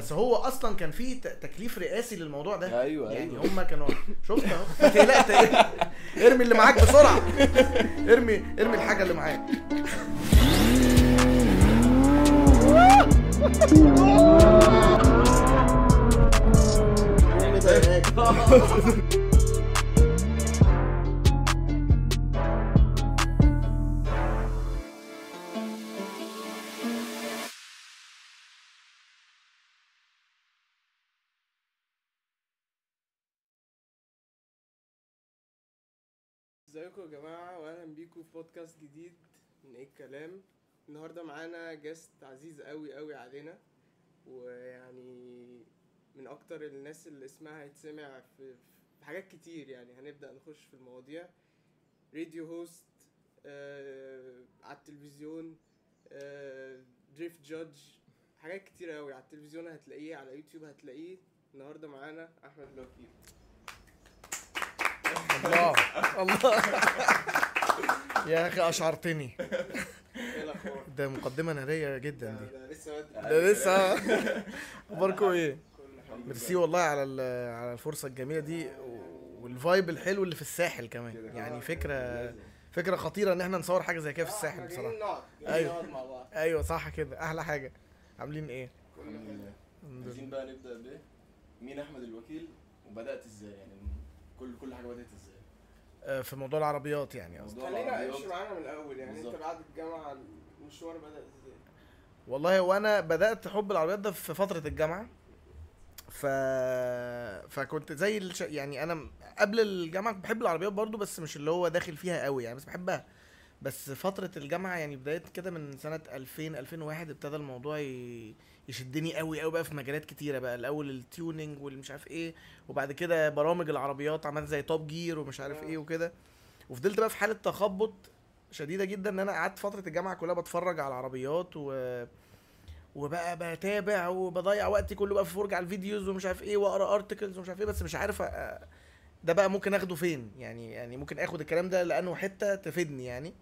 بس هو أصلا كان في تكليف رئاسي للموضوع ده. أيوه يعني أيوه. هم كانوا شفت أهو. ما تقلقش إرمي اللي معاك بسرعة. إرمي إرمي الحاجة اللي معاك. ازيكم يا جماعة واهلا بيكم في بودكاست جديد من إيه الكلام. النهاردة معانا guest عزيز قوي قوي علينا ويعني من أكتر الناس اللي اسمها هيتسمع في, حاجات كتير يعني. هنبدأ نخش في المواضيع. radio host آه على التلفزيون آه drift judge حاجات كتير قوي على التلفزيون هتلاقيه على يوتيوب هتلاقيه. النهارده معانا أحمد الوكيل الله. الله يا أخي أشعرتني. إيه الاخبار ده مقدمة نارية جدا دي. ده لسه بدري. ده لسه. أخباركم إيه. ميرسي والله على ال- على الفرصة الجميلة دي والفايب الحلو اللي في الساحل كمان. يعني فكرة فكرة خطيرة إن إحنا نصور حاجة زي كده في الساحل بصراحة. بعض. أيوه صح كده. أحلى حاجة. عاملين إيه؟ عايزين. بقى نبدأ بايه مين أحمد الوكيل وبدأت إزاي؟ يعني كل كل حاجة بدأت إزاي؟ في موضوع العربيات يعني قصدي خلينا. امشي معانا من الأول يعني أنت بالظبط. بعد الجامعة المشوار بدأ إزاي والله وأنا بدأت حب العربيات ده في فترة الجامعة ف فكنت زي الش... يعني أنا قبل الجامعة كنت بحب العربيات برضو بس مش اللي هو داخل فيها قوي يعني بس بحبها بس فترة الجامعة يعني بداية كده من سنة 2000 2001 ابتدى الموضوع. يشدني قوي قوي بقى في مجالات كتيرة بقى الأول ال tuning والمش عارف إيه وبعد كده برامج العربيات عملت زي Top Gear ومش عارف إيه وكده وفضلت بقى في حالة تخبط شديدة جدا إن أنا قعدت فترة الجامعة كلها بتفرج على العربيات و وبقى بتابع وبضيع وقتي كله بقى في فرجة على ال videos ومش عارف إيه وأقرأ articles ومش عارف إيه بس مش عارف أ- ده بقى ممكن آخده فين؟ يعني يعني ممكن آخد الكلام ده لأنه حتة تفيدني يعني.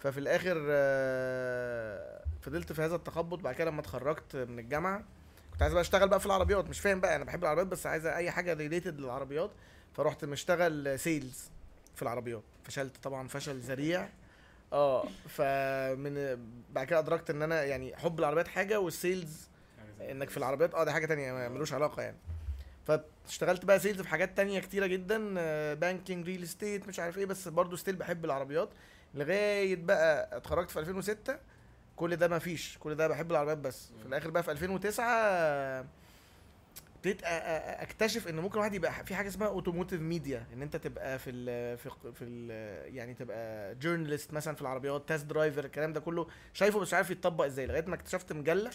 ففي الآخر آه، فضلت في هذا التخبط. بعد كده لما اتخرجت من الجامعة كنت عايز بقى أشتغل بقى في العربيات. مش فاهم بقى أنا بحب العربيات بس عايز أي حاجة related للعربيات. فرحت مشتغل sales في العربيات. فشلت طبعا فشل ذريع. آه فمن بعد كده أدركت إن أنا يعني حب العربيات حاجة وال sales إنك في العربيات آه ده حاجة تانية ملوش علاقة يعني. فاشتغلت بقى sales في حاجات تانية كتيرة جدا banking real estate مش عارف إيه بس برضو still بحب العربيات. لغاية بقى اتخرجت في 2006 كل ده ما فيش كل ده بحب العربيات بس. في الآخر بقى في 2009 آه، ابتديت أكتشف إن ممكن واحد يبقى في حاجة اسمها automotive media إن أنت تبقى في ال في في ال يعني تبقى journalist مثلا في العربيات test driver الكلام ده كله. شايفه بس مش عارف يتطبق إزاي. لغاية ما اكتشفت مجلة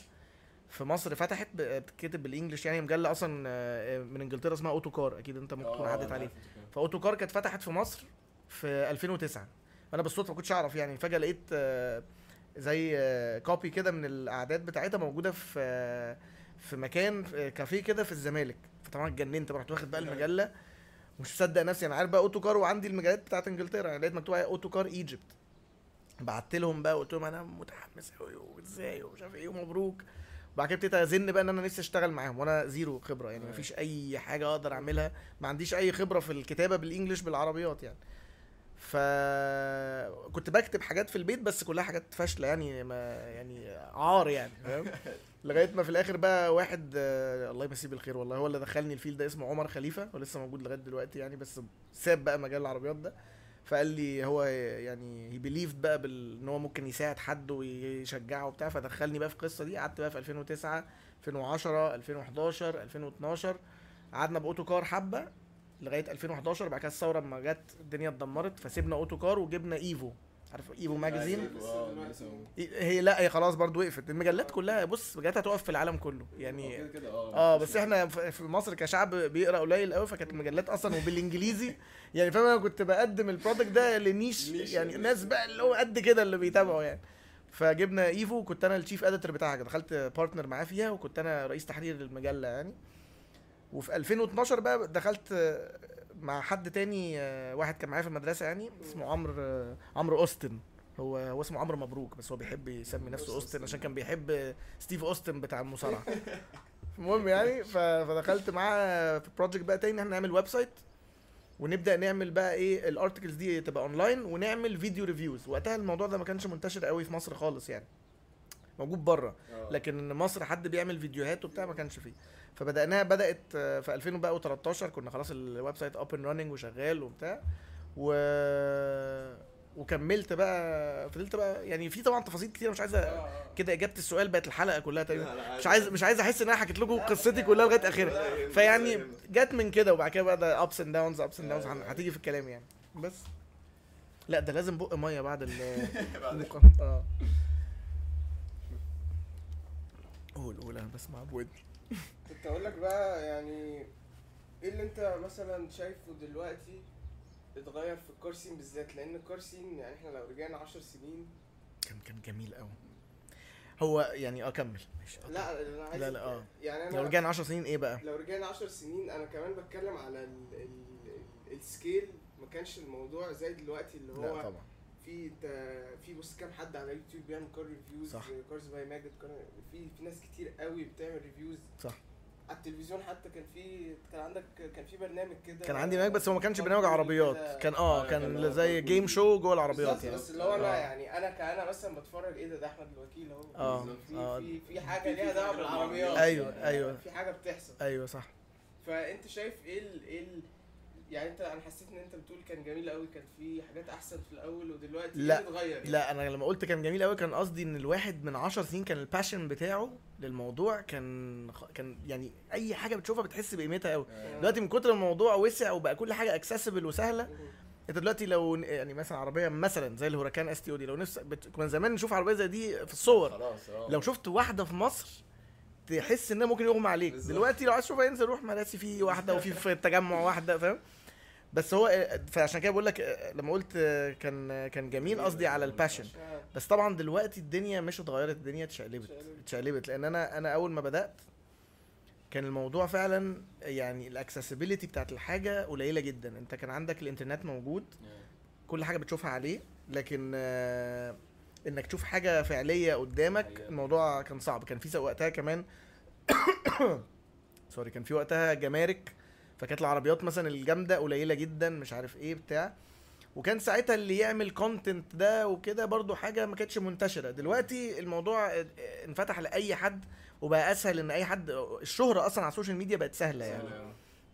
في مصر فتحت بتتكتب بال English يعني مجلة أصلا آه، من إنجلترا اسمها Autocar. أكيد أنت ممكن تكون عدت عليه. ف Autocar كانت فتحت في مصر في 2009 أنا بالصدفة ما كنتش أعرف يعني. فجأة لقيت آه، زي copy كده من الأعداد بتاعتها موجودة في آه، في مكان آه، كافيه كده في الزمالك. فطبعا اتجننت رحت واخد بقى المجلة. مش مصدق نفسي. أنا عارف بقى Autocar وعندي المجلات بتاعت إنجلترا. يعني لقيت مكتوب Autocar Egypt. بعت لهم بقى قلت لهم أنا متحمس قوي وإزاي؟ ومش عارف إيه ومبروك. وبعد كده ابتديت أزن بقى إن أنا نفسي أشتغل معاهم وأنا zero خبرة يعني مفيش أي حاجة أقدر أعملها ما عنديش أي خبرة في الكتابة بالانجلش بالعربيات يعني. ف كنت بكتب حاجات في البيت بس كلها حاجات فاشلة يعني ما يعني عار يعني فاهم؟ لغاية ما في الآخر بقى واحد آه، الله يمسيه بالخير والله هو اللي دخلني الفيل ده اسمه عمر خليفة هو لسه موجود لغاية دلوقتي يعني بس ساب بقى مجال العربيات ده. فقال لي هو يعني هي بيليفد بقى بال إن هو ممكن يساعد حد ويشجعه وبتاع فدخلني بقى في القصة دي قعدت بقى في 2009 2010 2011 2012 قعدنا ب Autocar حبة لغاية 2011 بعد كده الثورة لما جت الدنيا اتدمرت فسيبنا Autocar وجبنا Evo. عارف Evo magazine هي لا هي خلاص برضو وقفت. المجلات كلها بص مجلات هتقف في العالم كله. يعني آه آه بس إحنا في مصر كشعب بيقرأ قليل قوي فكانت المجلات أصلا وبالإنجليزي. يعني فاهم أنا كنت بقدم ال product ده ل niche niche. يعني ناس بقى اللي هو قد كده اللي بيتابعوا يعني. فجبنا Evo وكنت أنا ال chief editor بتاعها دخلت partner معاه فيها وكنت أنا رئيس تحرير المجلة يعني. وفي 2012 بقى دخلت آه، مع حد تاني آه، واحد كان معايا في المدرسة يعني اسمه عمرو آه، عمرو أوستن. هو هو اسمه عمرو مبروك بس هو بيحب يسمي نفسه أوستن عشان كان بيحب ستيف أوستن بتاع المصارعة. المهم يعني فدخلت معاه في project بقى تاني إن إحنا نعمل website ونبدأ نعمل بقى إيه ال articles دي تبقى اونلاين ونعمل video reviews وقتها الموضوع ده ما كانش منتشر قوي في مصر خالص يعني. موجود بره. آه. لكن مصر حد بيعمل فيديوهات وبتاع ما كانش فيه. فبدأناها بدأت آه، في 2013 كنا خلاص ال website up and running وشغال وبتاع. و وكملت بقى فضلت بقى يعني في طبعا تفاصيل كتير مش عايز آه. كده إجابة السؤال بقت الحلقة كلها تقريبا. مش عايز مش عايز أحس ان أنا حكيت لكم قصتي كلها لغاية آخرها. فيعني جت من كده وبعد كده بقى ده ups and downs ups and downs هتيجي في الكلام يعني. بس. لا ده لازم بق مية بعد ال آه. قول قول أنا بسمع بودني كنت أقول لك بقى يعني إيه اللي أنت مثلا شايفه دلوقتي اتغير في الكورسين بالذات؟ لأن الكورسين يعني إحنا لو رجعنا 10 سنين كان كان جميل قوي هو يعني آه كمل. ماشي. آه، لا أنا عايز لا، لا، آه. يعني أنا لو رجعنا 10 سنين إيه بقى؟ لو رجعنا 10 سنين أنا كمان بتكلم على ال ال ال السكيل. ما كانش الموضوع زي دلوقتي اللي لا هو طبعا. في أنت في بص كام حد على يوتيوب بيعمل car reviews صح. Cars by Maged في في ناس كتير قوي بتعمل reviews صح. على التلفزيون حتى كان في كان عندك كان في برنامج كده. كان عندي برنامج بس هو ما كانش برنامج عربيات. كان آه آه، كان زي game show جوه العربيات بالظبط يعني. بس اللي هو أنا آه. يعني أنا كان مثلا بتفرج إيه ده ده أحمد الوكيل أهو. آه، في آه. في في حاجة ليها دعوة بالعربيات. أيوة، يعني أيوة. في حاجة بتحصل. أيوه صح. فأنت شايف إيه ال إيه ال يعني انت أنا حسيت ان انت بتقول كان جميل قوي كان في حاجات احسن في الأول ودلوقتي لا، اتغير يعني؟ لا أنا لما قلت كان جميل قوي كان قصدي إن الواحد من 10 سنين كان ال passion بتاعه للموضوع كان كان يعني أي حاجة بتشوفها بتحس بقيمتها قوي آه. دلوقتي من كتر الموضوع وسع وبقى كل حاجة accessible وسهلة أنت دلوقتي لو يعني مثلا عربية مثلا زي الهوراكان STO دي لو نفسك بت... كنا زمان نشوف عربية زي دي في الصور خلاص آه لو شفت واحدة في مصر تحس إنها ممكن يغمى عليك بالظبط. دلوقتي لو عايز تشوفها انزل روح مراسي في واحدة وفي في التجمع واحدة فاهم بس هو فعشان كده بقول لك لما قلت كان كان جميل قصدي على ال passion. بس طبعا دلوقتي الدنيا مش اتغيرت الدنيا اتشقلبت اتشقلبت. لأن أنا أنا أول ما بدأت كان الموضوع فعلا يعني ال accessibility بتاعت الحاجة قليلة جدا أنت كان عندك الإنترنت موجود كل حاجة بتشوفها عليه لكن إنك تشوف حاجة فعلية قدامك. الموضوع كان صعب كان في وقتها كمان sorry كان في وقتها جمارك فكانت العربيات مثلا الجامدة قليلة جدا مش عارف إيه بتاع. وكان ساعتها اللي يعمل content ده وكده برضو حاجة ما كانتش منتشرة. دلوقتي الموضوع آه، انفتح لأي حد وبقى أسهل إن أي حد الشهرة أصلا على ال social media بقت سهلة يعني.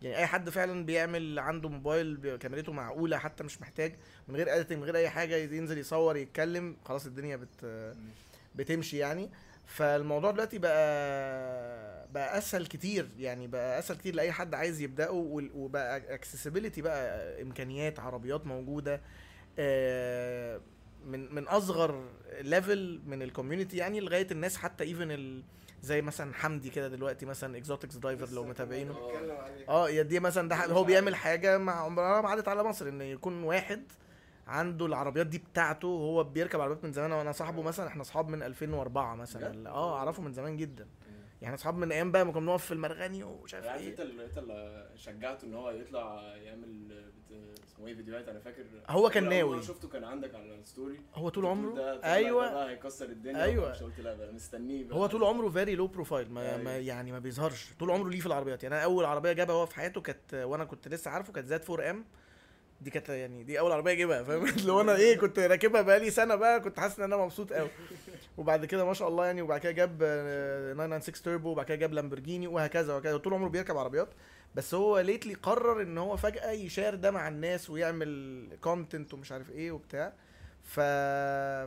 يعني أي حد فعلا بيعمل عنده موبايل كاميرته معقولة حتى مش محتاج من غير editing من غير أي حاجة ينزل يصور يتكلم خلاص الدنيا بت بتمشي يعني. فالموضوع دلوقتي بقى بقى أسهل كتير يعني بقى أسهل كتير لأي حد عايز يبدأه وبقى accessibility بقى إمكانيات عربيات موجودة آه، من من أصغر level من ال community يعني لغاية الناس حتى even زي مثلا حمدي كده دلوقتي مثلا Exotics Driver لو متابعينه. آه يا دي مثلا ده هو بيعمل حاجة مع عمرها ما عدت على مصر إن يكون واحد عنده العربيات دي بتاعته هو بيركب عربيات من زمان. وأنا صاحبه مثلا إحنا أصحاب من 2004 مثلا؟ آه اعرفه من زمان جدا. يعني أصحاب من أيام بقى ما كنا بنقف في المرغني ومش عارف عارف إيه. أنت اللي أنت اللي شجعته إن هو يطلع يعمل اسمه إيه فيديوهات؟ أنا فاكر هو كان ناوي. شفته كان عندك على الستوري. هو طول عمره؟ ده ده أيوه. بقى هيكسر الدنيا. أيوة. مش قلت لا بقى مستنيه بقى. هو طول عمره very low profile ما, أيوة. ما يعني ما بيظهرش. طول عمره ليه في العربيات. يعني أنا أول عربية جابها هو في حياته كانت وأنا كنت لسه عارفه كانت Z4 M. دي كانت يعني دي أول عربية أجيبها فاهم؟ اللي هو أنا إيه كنت راكبها بقالي سنة بقى كنت حاسس إن أنا مبسوط قوي وبعد كده ما شاء الله يعني وبعد كده جاب آه، 996 توربو وبعد كده جاب لامبورجيني وهكذا وهكذا. طول عمره بيركب عربيات. بس هو lately قرر إن هو فجأة ي share ده مع الناس ويعمل content ومش عارف إيه وبتاع. ف...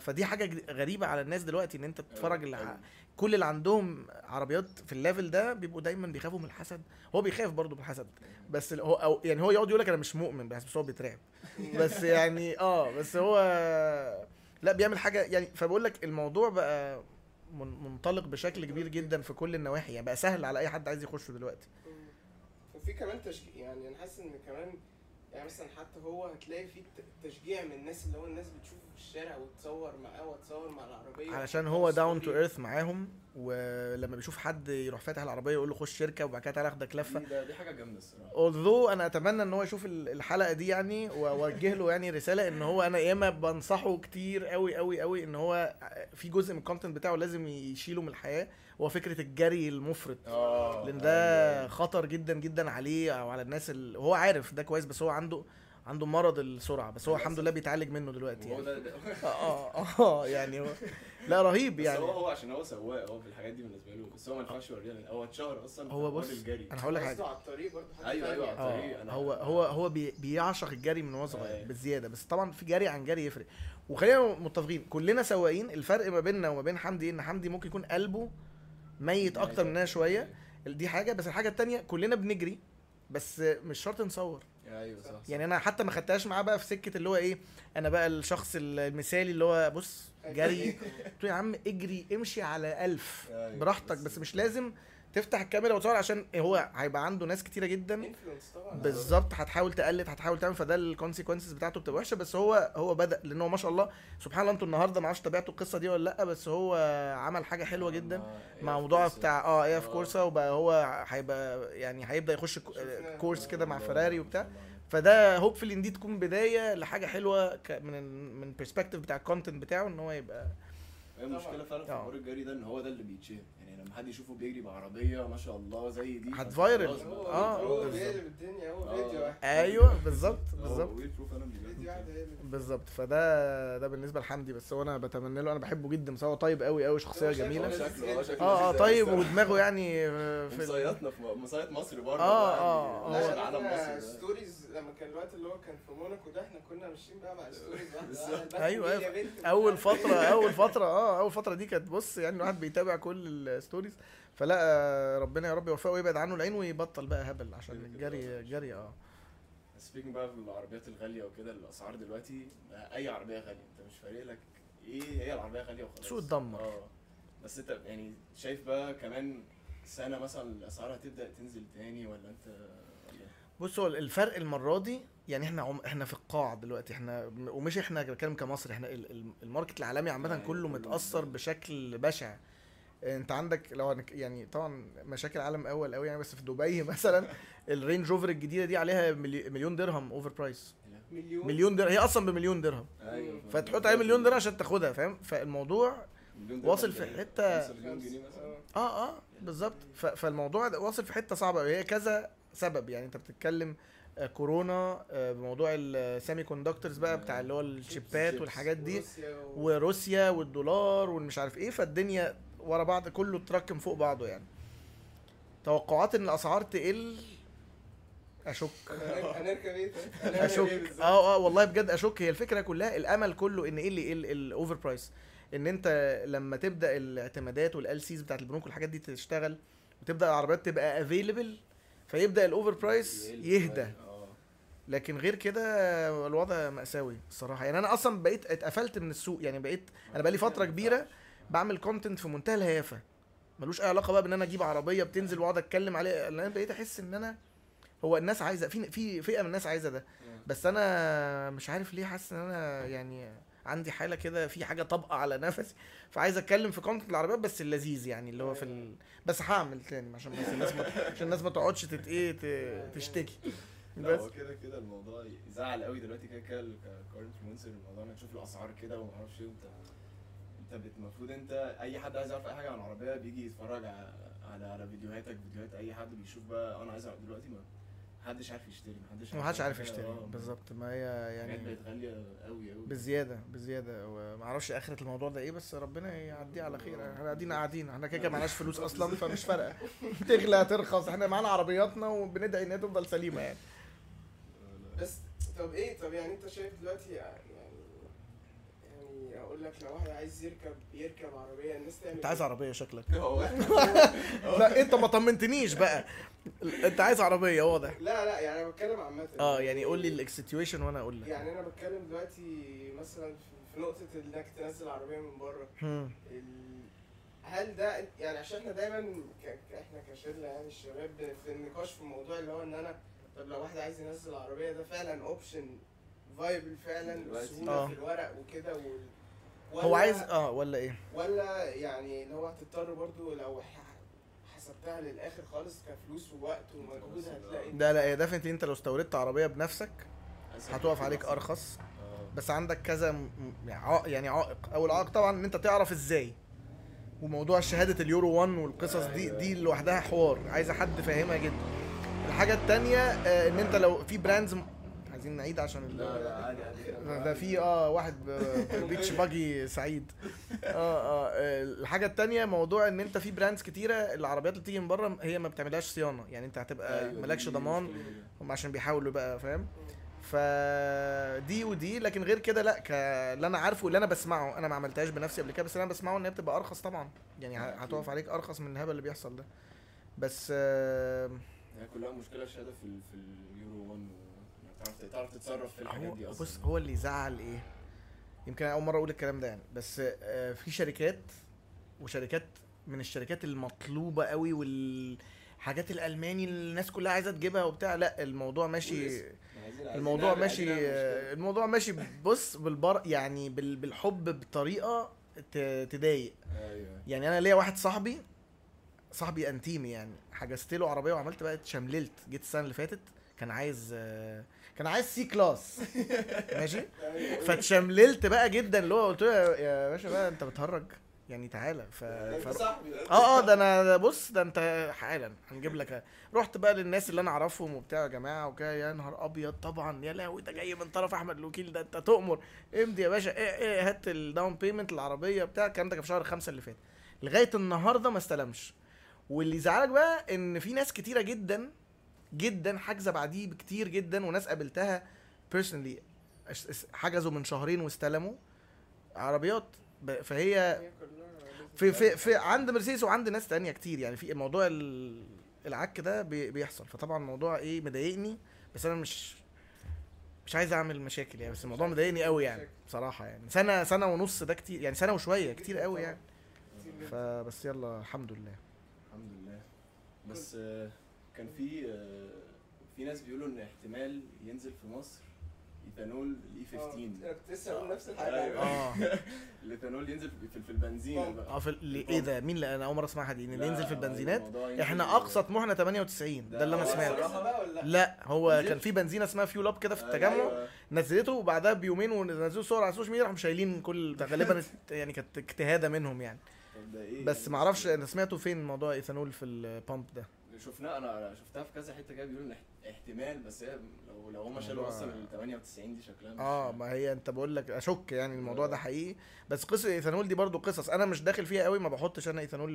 فدي حاجة غريبة على الناس دلوقتي إن أنت تتفرج اللي أيوة. كل اللي عندهم عربيات في الليفل ده بيبقوا دايما بيخافوا من الحسد. هو بيخاف برضه من الحسد بس هو أو يعني هو يقعد يقول لك أنا مش مؤمن بس هو بيترعب. بس يعني آه بس هو لا بيعمل حاجة يعني. فبقول لك الموضوع بقى من- منطلق بشكل كبير جدا في كل النواحي. يعني بقى سهل على أي حد عايز يخشه دلوقتي. وفي كمان تشجيع يعني أنا حاسس إن كمان يعني مثلا حتى هو هتلاقي في تشجيع من الناس اللي هو الناس بتشوفه في الشارع وتصور معاه وتصور مع العربية علشان هو down to earth معاهم ولما بيشوف حد يروح فاتح العربية يقول له خش اركب وبعد كده تعالى أخدك لفة. دي, دي حاجة جامدة الصراحة. Although أنا أتمنى إن هو يشوف ال- الحلقة دي يعني وأوجه له يعني رسالة إن هو أنا ياما بنصحه كتير قوي قوي قوي إن هو في جزء من ال content بتاعه لازم يشيله من الحياة. هو فكرة الجري المفرط. آه لأن ده خطر جدا جدا عليه أو على الناس اللي هو عارف ده كويس بس هو عنده عنده مرض السرعة بس هو الحمد لله بيتعالج منه دلوقتي يعني. ده, ده آه آه يعني هو لا رهيب بس يعني. هو هو عشان هو سواق هو في الحاجات دي بالنسبة له بس هو ما ينفعش يوريها هو اتشهر أصلا هو بص، الجري. أنا هقول لك حاجة. على الطريق برضه أيوة، أيوة، على. الطريق. أنا- هو هو هو بي بيعشق الجري من وهو صغير أيوة. بالزياده بس طبعا في جري عن جري يفرق. وخلينا متفقين كلنا سواقين الفرق ما بيننا وما بين حمدي إن حمدي ممكن يكون قلبه ميت أكتر مننا شوية. دي حاجة بس الحاجة التانية كلنا بنجري بس مش شرط نصور. أيوه صح. يعني أنا حتى ما خدتهاش معاه بقى في سكة اللي هو إيه أنا بقى الشخص المثالي اللي هو بص جري. قلت له يا عم اجري امشي على ألف. أيوة، براحتك بس مش لازم تفتح الكاميرا وتصور عشان هو هيبقى عنده ناس كتيرة جدا بالظبط هتحاول تقلد هتحاول تعمل فده الكونسيكونسز بتاعته بتبقى وحشة بس هو هو بدأ لأن هو ما شاء الله سبحان الله أنتوا النهارده ما أعرفش تابعتوا القصة دي ولا لأ بس هو عمل حاجة حلوة جدا إيه مع موضوع. بتاع آه إيه في آه. كورسا وبقى هو هيبقى يعني هيبدأ يخش. كورس كده مع آه، فيراري ما وبتاع. فده هوبفلي ان دي تكون بداية لحاجة حلوة من ال- من البرسبكتيف بتاع الكونتنت بتاعه إن هو يبقى هي المشكلة فعلا في آه. حوار الجري ده إن هو ده اللي بيتشهر لما حد يشوفه بيجري بعربية ما شاء الله زي دي هتفايرل. خلاص هو. آه،. بيقلب الدنيا هو آه. فيديو واحد أيوه بالظبط هو بالظبط بالظبط فده ده بالنسبة لحمدي بس هو أنا بتمنى له أنا بحبه جدا بس هو طيب قوي قوي شخصية جميلة آه آه آه طيب. ودماغه يعني آه، في مصيطنا في مصيت مصر بره آه، بقى، آه، يعني نشر علم مصر. stories لما كان الوقت اللي هو كان في موناكو ده إحنا كنا ماشيين بقى مع بالظبط. واحدة. بس أيوة،؟ أول فترة أول فترة آه أول فترة دي كانت بص يعني الواحد بيتابع كل ال stories فلا ربنا يا رب يوفقه ويبعد عنه العين ويبطل بقى هبل عشان الجري. الجري آه. speaking بقى في العربيات الغالية وكده الأسعار دلوقتي أي عربية غالية. أنت مش فارق لك إيه هي العربية غالية وخلاص. سوق اتدمر. آه. بس أنت يعني شايف بقى كمان سنة مثلا الأسعار هتبدأ تنزل تاني ولا أنت؟ ولا بص هو الفرق المرة دي يعني إحنا عم إحنا في القاع دلوقتي. إحنا ومش إحنا بتكلم كمصر إحنا ال- ال- ال market العالمي عامة يعني كله متأثر. بشكل بشع. انت عندك لو يعني طبعا مشاكل عالم أول قوي يعني بس في دبي مثلا الرينج روفر الجديدة دي عليها ملي- مليون درهم over price مليون مليون درهم هي أصلا بمليون درهم أيوه فتحط عليها مليون درهم عشان تاخدها فاهم فالموضوع واصل في ده حتة- 5 مليون جنيه مثلا آه. آه آه بالظبط فالموضوع واصل في حتة صعبة هي كذا سبب يعني أنت بتتكلم آه، كورونا آه، بموضوع ال semiconductors بقى بتاع اللي هو ال chipات. والحاجات دي. وروسيا والدولار والمش عارف إيه فالدنيا ورا بعض كله اتراكم فوق بعضه يعني. توقعات إن الأسعار تقل؟ أشك. هنركب- إيه؟ أشك. إيه؟ آه آه والله بجد أشك. هي الفكرة كلها الأمل كله إن إيه اللي يقل؟ ال over price إن أنت لما تبدأ الاعتمادات وال LCs بتاعت البنوك والحاجات دي تشتغل وتبدأ العربيات تبقى available فيبدأ ال overprice يهدى. آه. لكن غير كده الوضع مأساوي الصراحة. يعني أنا أصلا بقيت اتقفلت من السوق. يعني بقيت أنا بقالي فترة كبيرة بعمل content في منتهى الهيافة. ملوش أي علاقة بقى بإن أنا أجيب عربية بتنزل وأقعد أتكلم عليها. أنا بقيت أحس إن أنا هو الناس عايزة في في فئة من الناس عايزة ده. بس أنا مش عارف ليه حاسس إن أنا يعني عندي حالة كده في حاجة طابقة على نفسي. فعايز أتكلم في content العربيات بس اللذيذ يعني اللي هو في ال... بس هعمل تاني عشان بس الناس ما... عشان الناس ما تقعدش تت إيه ت... تشتكي. بس. هو كده كده الموضوع يزعل قوي دلوقتي كده كده ك car influencer الموضوع إنك تشوف الأسعار كده وما أعرفش إيه انت المفروض انت اي حد عايز يعرف اي حاجة عن العربية بيجي يتفرج على على, فيديوهاتك فيديوهات اي حد بيشوف بقى أنا عايز دلوقتي ما محدش عارف يشتري محدش ما حدش عارف حاجة، يشتري. آه، بالظبط. ما هي يعني بقت غالية قوي قوي بزيادة بزيادة. وما أعرفش آخرة الموضوع ده إيه بس ربنا يعديه على خير. إحنا قاعدين قاعدين. إحنا كده كده معناش فلوس أصلا فمش فارقة. تغلى ترخص. إحنا معانا عربياتنا وبندعي ان هي تفضل سليمة يعني. بس طب إيه طب يعني انت شايف دلوقتي يعني لك لو واحد عايز يركب يركب عربية الناس تعمل انت عايز؟ عربية شكلك. لا انت ما طمنتنيش بقى. انت عايز عربية واضح. لا لا يعني أنا بتكلم عامة. آه يعني قول لي ال situation وأنا أقول لك. يعني أنا بتكلم دلوقتي مثلا في- نقطة إنك تنزل عربية من بره. هل ده يعني عشان إحنا دايما إحنا كشلة يعني الشباب في النقاش في الموضوع اللي هو إن أنا طب لو واحد عايز ينزل عربية ده فعلا option viable فعلا. بسهولة آه. في الورق وكده وال... هو ولا- عايز آه ولا إيه؟ ولا يعني اللي هو هتضطر برضو لو ح- حسبتها للآخر خالص كفلوس ووقت ومجهود هتلاقي ده لا هي definitely أنت لو استوردت عربية بنفسك هتقف عليك أرخص. آه. بس عندك كذا يعني عائق- يعني عائق. اول عائق طبعا إن أنت تعرف إزاي. وموضوع شهادة اليورو 1 والقصص دي أيوة. دي لوحدها حوار. عايزة حد فاهمها جدا. الحاجة التانية آه، إن أنت لو في brands عايزين نعيد عشان ال- لا لا عادي عادي. ده في آه واحد bitch باجي سعيد. آه آه الحاجة التانية موضوع إن أنت في brands كتيرة العربيات اللي بتيجي من بره هي ما بتعملهاش صيانة. يعني أنت هتبقى أيوة، مالكش ضمان. هم عشان بيحاولوا بقى فاهم؟ فدي ودي. لكن غير كده لا ك... اللي أنا عارفه اللي أنا بسمعه أنا ما عملتهاش بنفسي قبل كده بس اللي أنا بسمعه إن هي بتبقى أرخص طبعا. يعني هتقف عليك أرخص من الهبل اللي بيحصل ده. بس آه، هي كلها مشكلة الشهاده في في اليورو 1 و- تعرف تتصرف في الحاجات دي أصلا. بص هو اللي يزعل إيه؟ يمكن أنا أول مرة أقول الكلام ده يعني بس آه، في شركات وشركات من الشركات المطلوبة قوي والحاجات الألماني اللي الناس كلها عايزة تجيبها وبتاع لأ الموضوع ماشي الموضوع ماشي. آه، الموضوع ماشي بص بالبر يعني بال- بالحب بطريقة تضايق. أيوه. يعني أنا ليا واحد صاحبي صاحبي أنتيمي يعني حجزت له عربية وعملت بقى اتشمللت جيت السنة اللي فاتت كان عايز آه، كان عايز C-Class ماشي؟ فاتشمللت بقى جدا اللي هو قلت له يا- باشا بقى انت بتهرج. يعني تعالى ف... انت ف... آه آه ده أنا بص ده أنت حالا. هنجيب لك رحت بقى للناس اللي أنا أعرفهم وبتاع يا جماعة وكده يا نهار أبيض طبعا يا لهوي ده جاي من طرف أحمد الوكيل ده أنت تؤمر. امضي يا باشا إيه إيه هات ال down payment العربية بتاع الكلام ده كان في شهر خمسة اللي فات. لغاية النهارده ما استلمش. واللي يزعلك بقى إن في ناس كتيرة جدا جدا حاجزه بعديه بكتير جدا وناس قابلتها بيرسونلي حجزوا من شهرين واستلموا عربيات. فهي في في في عند مرسيدس وعند ناس تانية كتير. يعني في موضوع ال- العك ده بي- بيحصل. فطبعا الموضوع إيه مضايقني. بس أنا مش مش عايز أعمل مشاكل يعني. بس الموضوع مضايقني قوي يعني بصراحة يعني. سنه سنة ونص ده كتير يعني سنة وشوية كتير قوي يعني. فبس يلا الحمد لله. الحمد لله. بس آه، كان في آه، في ناس بيقولوا إن احتمال ينزل في مصر إيثانول ال E آه، 15 أنا كنت لسه هقول نفس الحاجة. أيوة. آه. الإيثانول ينزل في, في البنزين. آه في إيه ده؟ مين اللي أنا أول مرة أسمعها دي إن اللي ينزل في البنزينات؟ إحنا أقصى طموحنا 98 ده اللي أنا سمعته. صراحة بقى ولا؟ لا؟ لا هو؟ كان في بنزينة اسمها Fuel Up كده في التجمع أيوة. نزلته وبعدها بيومين ونزلوا صور على السوشيال ميديا راحوا شايلين كل ده غالبا يعني كانت اجتهادة منهم يعني. إيه؟ بس ما أعرفش أنا سمعته فين موضوع إيثانول في ال pump ده. شفناه أنا شفتها في كذا حتة كده بيقولوا احتمال بس هي لو لو هم شالوا الموضوع- أصلا ال 98 دي شكلها آه ما هي أنت بقول لك أشك يعني الموضوع ده حقيقي. بس قصة الايثانول دي برضو قصص. أنا مش داخل فيها قوي ما بحطش أنا إيثانول.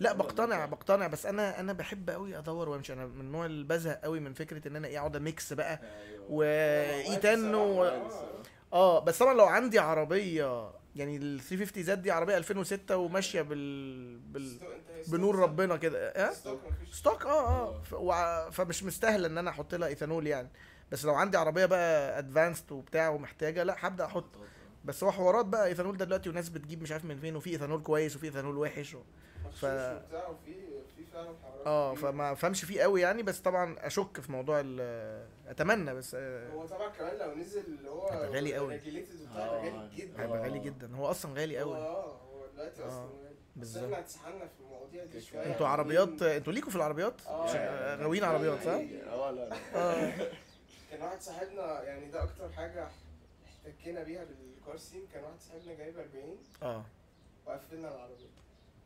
لا بقتنع؟ بقتنع. بس أنا أنا بحب قوي أدور وأمشي. أنا من النوع اللي بزهق قوي من فكرة إن أنا إيه أقعد أ mix بقى وايتان و... عادي الصراحة. آه بس طبعا لو عندي عربية يعني ال 350Z دي عربية 2006 وماشية بال, بال... انت بنور ربنا كده. آه stock آه آه. ف... وع... فمش مستاهل إن أنا أحط لها ايثانول يعني. بس لو عندي عربية بقى advanced وبتاع ومحتاجة لأ هبدأ أحط. بس هو حوارات بقى ايثانول ده دلوقتي وناس بتجيب مش عارف من فين وفي ايثانول كويس وفي ايثانول وحش و... ف- فعلا حوارات آه. فما فهمش فيه قوي يعني بس طبعا أشك في موضوع ال... أتمنى بس آه، هو طبعا كمان لو نزل اللي هو هيبقى غالي قوي. آه، هيبقى غالي جدا هيبقى غالي آه. جدا هو أصلا غالي قوي آه هو دلوقتي آه، أصلا بالظبط. إحنا اتسحلنا في المواضيع دي. شوية أنتوا عربيات أنتوا ليكوا في العربيات آه. شا- غاويين عربيات صح آه لا لا آه كان واحد صاحبنا يعني ده أكتر حاجة احتكينا بيها بالكار سين كان واحد صاحبنا جايب 40 آه وقفلنا العربية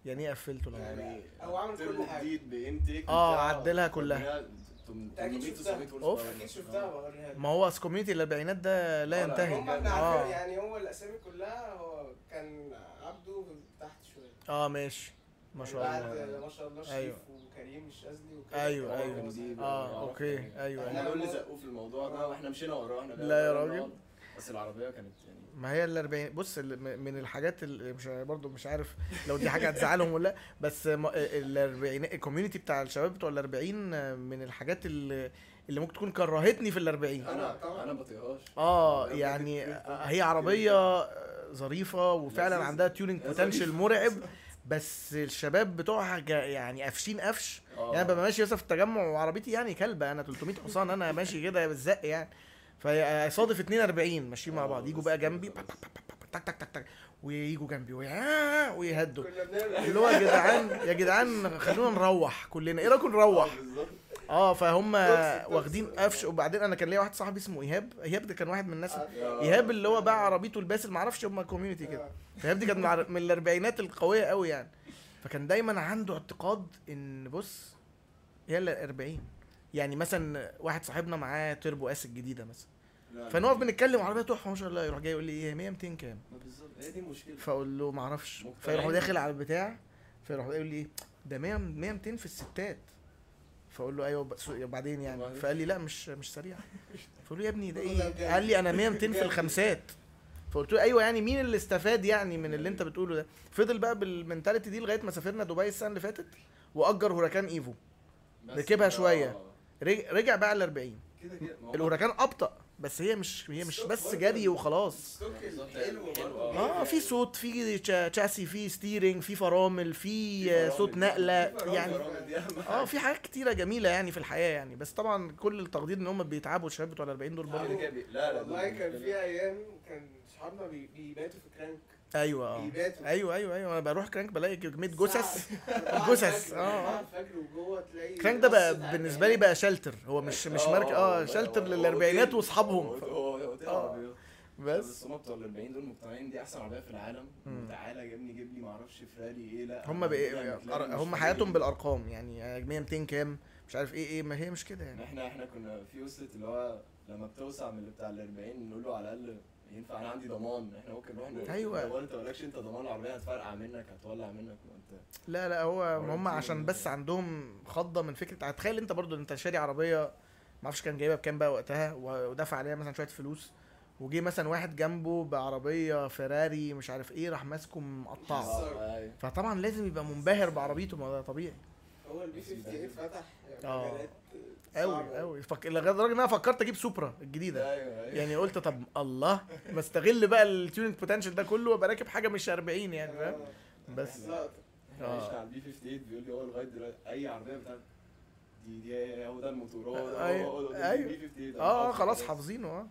يعني إيه قفلتوا العربية؟ يعني هو عمل كل حاجة. جديد بانتيك آه، بتاع- عدلها كلها. عدلها تم- أكيد 800 شفتها. 900 أوف. horsepower أكيد. شفتها آه. بوريها لك ما هو اصل community الاربعينات ده لا آه، لا، ينتهي هم إحنا آه عارفين يعني هو الأسامي كلها هو كان عبده تحت شوية آه ماشي ما يعني شاء بعد الله ما شاء الله شريف أيوه. وكريم الشاذلي أيوه، أيوه. كان دي- صاحبنا. آه يعرف أوكي يعني. أيوه أيوه دول اللي زقوه في الموضوع ده وإحنا مشينا وراه إحنا لا يا راجل. بس العربية كانت يعني ما هي ال 40 بص من الحاجات اللي مش برضو مش عارف لو دي حاجة هتزعلهم ولا لأ بس ال 40 ال community بتاع الشباب بتوع ال 40 من الحاجات اللي اللي ممكن تكون كرهتني في ال 40 أنا طبعا. أنا بطيقهاش آه يعني. هي عربية ظريفة وفعلا. عندها tuning potential. مرعب بس الشباب بتوعها يعني قافشين قفش آه. يعني ببقى ماشي مثلا في التجمع وعربيتي يعني كلبة أنا 300 حصان أنا ماشي كده بالزق يعني فيصادف 42 ماشيين مع آه، بعض يجوا بقى جنبي. تك تك تك تك ويجوا جنبي ويا- ويهدوا. كنا بنعمل اللي هو يا جدعان يا جدعان خلونا نروح كلنا. إيه رأيكم نروح؟ آه، آه فهم toxic، واخدين. قفش وبعدين أنا كان ليا واحد صاحبي اسمه إيهاب. إيهاب ده كان واحد من الناس آه. إيهاب اللي هو باع عربيته الباسل معرفش هم community كده. إيهاب دي كانت من الأربعينات القوية قوي يعني. فكان دايما عنده اعتقاد إن بص يلا 40 يعني مثلا واحد صاحبنا معاه Turbo S الجديدة مثلا. لا، فنقف بنتكلم عربيه تحفه ما شاء الله يروح جاي يقول لي إيه 100 200 كام؟ ما بالظبط. هي دي المشكلة فأقول له ما أعرفش. فيروح داخل على البتاع فيروح يقول لي ده 100 100 200 في الستات. فأقول له أيوه وبعدين يعني؟ فقال لي لا مش مش سريع. فقول له يا ابني ده إيه. قال لي أنا 100 200 في. الخمسات. فقلت له أيوه يعني مين اللي استفاد يعني من اللي أنت بتقوله ده؟ فضل بقى بالمنتاليتي دي لغاية ما سافرنا دبي السنة اللي فاتت وأجر هوراكان إيفو. ركبها. رج- رجع بقى ل 40 كده كده. ما هو- الهوراكان أبطأ بس هي مش هي مش بس جري وخلاص. آه في صوت في cha- chassis في steering في فرامل في صوت نقلة. يعني آه في حاجات كتيرة جميلة يعني في الحياة يعني. بس طبعا كل التقدير إن هم بيتعبوا الشباب بتوع ال 40 دول برضه. لا لا والله كان. في أيام كان صحابنا بي- بيباتوا في كرانك. أيوه آه. أيوه أيوه أيوه. أنا بروح كرانك بلاقي كميه جثث. جثث، الفجر، آه، كرانك ده بقى بالنسبة لي بقى شلتر هو مش مش آه، ماركه آه شلتر للاربعينات. واصحابهم. آه. بس. بس هم بتوع ال 40 دول مقتنعين دي أحسن عربية في العالم. تعالى يا ابني جيب لي معرفش فراري إيه لأ. هم يعني مش هم حياتهم. بالأرقام. يعني 100 200 كام؟ مش عارف إيه إيه ما هي مش كده يعني. إحنا إحنا كنا في وصلت اللي هو لما بتوسع من اللي بتاع ال 40 نقول له على الأقل ينفع أنا عندي ضمان إحنا ممكن نروح أيوة. لو أنت مالكش أنت ضمان العربية هتفرقع منك هتولع منك ما أنت لا لا هو هم عشان بس عندهم خضة من فكرة هتخيل أنت برضو أنت شاري عربية ما أعرفش كان جايبها بكام بقى وقتها ودفع عليها مثلا شوية فلوس وجي مثلا واحد جنبه بعربية فيراري مش عارف إيه راح ماسكه مقطعه أيوة. فطبعا لازم يبقى منبهر بعربيته ما ده طبيعي هو ال B58 فتح آه. مجالات قوي. قوي فك... لدرجه إن أنا فكرت أجيب سوبرا الجديدة أيوه أيوه يعني قلت طب الله بستغل بقى ال tuning potential ده كله وأبقى راكب حاجة مش 40 يعني فاهم آه. بس. إحنا آه. عشنا على ال B58 بيقول لي هو لغاية دلوقتي أي عربية بتاعت دي دي هو ده الموتور هو ده أيوة، هو ده أيوة. ال B58 آه حافظ خلاص. حافظينه آه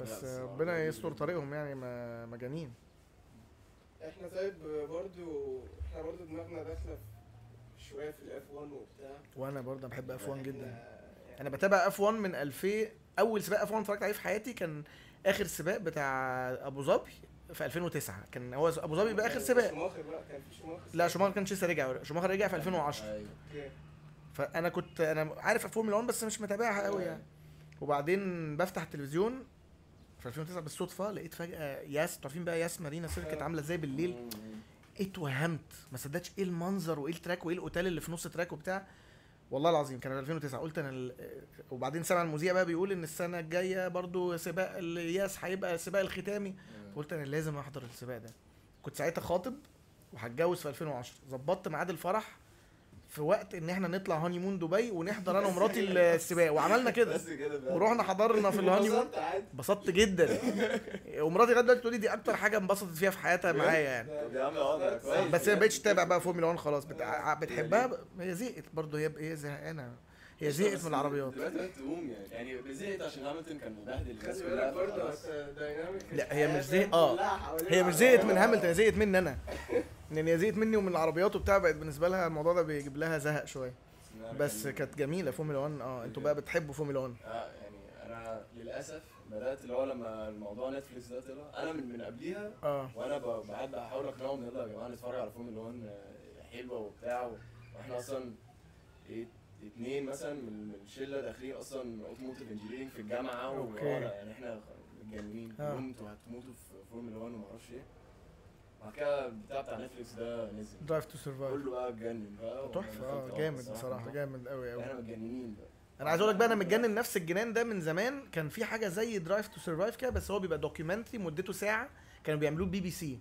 بس آه، ربنا يستر. طريقهم يعني ما- مجانين إحنا طيب برضو إحنا برضو دماغنا داخلة في شوية في ال F1 وبتاع. وأنا برضه بحب F1 جدا. إحنا- أنا بتابع F1 من 2000 أول سباق F1 اتفرجت عليه في حياتي كان آخر سباق بتاع أبو ظبي في 2009 كان هو أبو ظبي بقى آخر سباق. شوماخر بقى كان في شوماخر لا شوماخر ما كانش لسه رجع شوماخر رجع في 2010 أيوه. فأنا كنت أنا عارف الفورمولا 1 بس مش متابعها قوي يعني. وبعدين بفتح التلفزيون في 2009 بالصدفة لقيت فجأة ياس أنتوا عارفين بقى ياس مارينا سيركت كانت عاملة إزاي بالليل؟ مم. اتوهمت. ما صدقتش إيه المنظر وإيه ال track وإيه الأوتيل اللي في نص track وبتاع. والله العظيم كان في 2009 قلت أنا ال... وبعدين سمع المذيع بقى بيقول إن السنة الجاية برضو سباق الياس هيبقى السباق الختامي. قلت أنا لازم أحضر السباق ده. كنت ساعتها خاطب وهتجوز في 2010 ظبطت ميعاد الفرح في وقت إن إحنا نطلع honeymoon دبي ونحضر أنا ومراتي السباق وعملنا كده. ورحنا حضرنا في ال honeymoon انبسطت عادي. انبسطت جدا. ومراتي لغاية دلوقتي بتقول لي دي أكتر حاجة انبسطت فيها في حياتها معايا يعني. آه بس هي ما بقتش تتابع بقى فورمولا 1 خلاص. بتحبها؟ هي زهقت برضه. هي هي زهقانة. هي زهقت من العربيات. دلوقتي بقت تقوم يعني. يعني زهقت عشان هاملتون كان مبهدل الناس كلها لا، هي مش آه. كلها حوالين هي مش. زهقت من هاملتون هي زهقت مني أنا. لأن هي زهقت مني ومن العربيات وبتاع بقت بالنسبة لها الموضوع ده بيجيب لها زهق شوية. بس كان- كانت جميلة فورمولا 1 آه أنتوا بقى بتحبوا فورمولا 1 آه يعني أنا للأسف بدأت اللي هو لما الموضوع نتفليكس ده طلع أنا من من قبليها آه. وأنا ب- قاعد بحاول أقنعهم يلا يا جماعة نتفرج على فورمولا 1 آه، حلوة وبتاع. وإحنا أصلا إيه اتنين مثلا من من الشله داخلين أصلا automotive engineering في الجامعة أوكي. آه، يعني إحنا متجننين. آه. أنتوا هتموتوا في فورمولا 1 وما أعرفش إيه. بعد كده بتاع بتاع نتفليكس ده نزل. Drive to Survive كله بقى اتجنن بقى تحفة. آه جامد بصراحة. جامد قوي قوي إحنا متجننين بقى. أنا عايز أقول لك بقى أنا متجنن نفس الجنان ده من زمان. كان في حاجة زي Drive to Survive كده بس هو بيبقى documentary مدته ساعة. كانوا بيعملوه بي بي سي.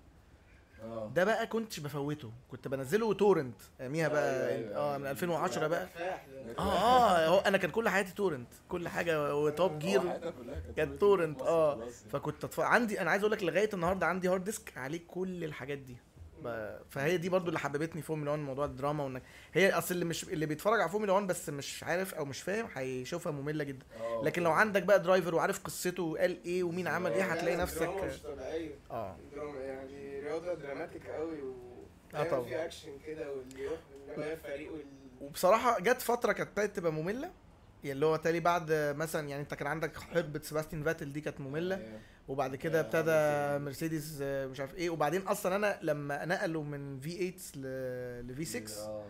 آه. ده بقى كنتش بفوته. كنت بنزله torrent. اياميها بقى أيوة، أيوة، آه أيوة. من 2010 بقى. آه آه هو أنا كان كل حياتي torrent. كل حاجة وتوب جير كانت torrent. آه. فكنت أتف... عندي أنا عايز أقول لك لغاية النهارده عندي hard disk عليه كل الحاجات دي. فهي دي برضو اللي حببتني فورمولا 1 موضوع الدراما وانك هي أصل اللي مش اللي بيتفرج على فورمولا 1 بس مش عارف أو مش فاهم هيشوفها مملة جدا. لكن لو عندك بقى driver وعارف قصته وقال إيه ومين عمل إيه هتلاقي نفسك آه. dramatic قوي و آه طبعاً. في اكشن كده واللي يروح هو فريقه وبصراحة جت فترة كانت ابتدت تبقى مملة يعني اللي هو تالي بعد مثلا يعني انت كان عندك حقبة سباستيان فاتل دي كانت مملة أيوة. وبعد كده آه، ابتدى مرسيدس. مرسيدس آه، مش عارف إيه وبعدين أصلا أنا لما نقلوا من V8 ل V6 آه.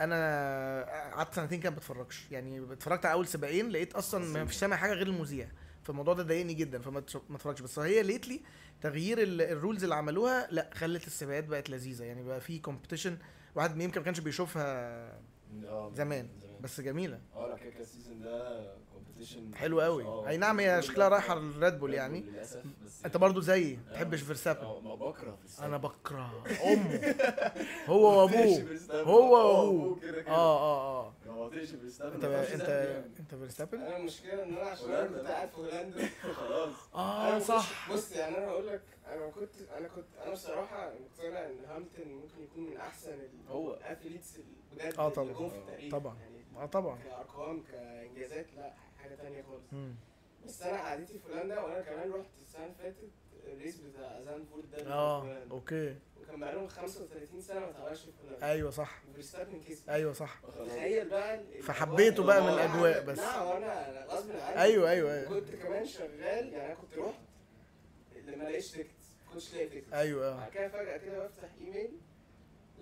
أنا قعدت سنتين كده ما بتفرجش يعني اتفرجت على أول سباقين لقيت أصلا ما. فيش سامع حاجة غير المذيع فالموضوع ده ضايقني جدا فما اتفرجش بس هي lately تغيير ال- ال rules اللي عملوها لا خلت السباقات بقت لذيذة. يعني بقى في competition واحد يمكن ما كانش بيشوفها آه، زمان بس جميلة. آه لا كده ال season ده حلو قوي. أي نعم هي شكلها رايحة للريد بول يعني. للأسف بس أنت برضو زيي ما آه. تحبش فيرستابن آه ما بكره أنا بكره. أمه. هو وأبوه. هو وأبوه. كده كده. آه آه آه. ما بطيقش فيرستابن أنت أنت بيعمل. أنت فيرستابن أنا المشكلة إن أنا عشان أنا. قاعد في هولندا. خلاص. آه صح. بص يعني أنا هقول لك أنا كنت أنا كنت أنا بصراحة مقتنع إن هامilton ممكن يكون من أحسن هو. بجد آه اللي طبعا. آه طبعا. يعني آه طبعا. كأرقام كإنجازات لأ. حاجة تانية خالص. بس أنا قعدتي في هولندا وأنا كمان رحت السنة اللي فاتت ال race بتاع زاندفورت ده آه. okay. وكان بقالهم 35 سنة ما اتعملش في هولندا. أيوه صح. فيرستابن كسب أيوه صح. تخيل بقى فحبيته بقى من الأجواء. الأجواء بس. لا وأنا أنا غصب عني. أيوه أيوه أيوه. كنت كمان شغال يعني أنا كنت رحت اللي ما لقيتش ticket كنتش لاقي ticket أيوه آه. بعد كده فجأة كده بفتح إيميل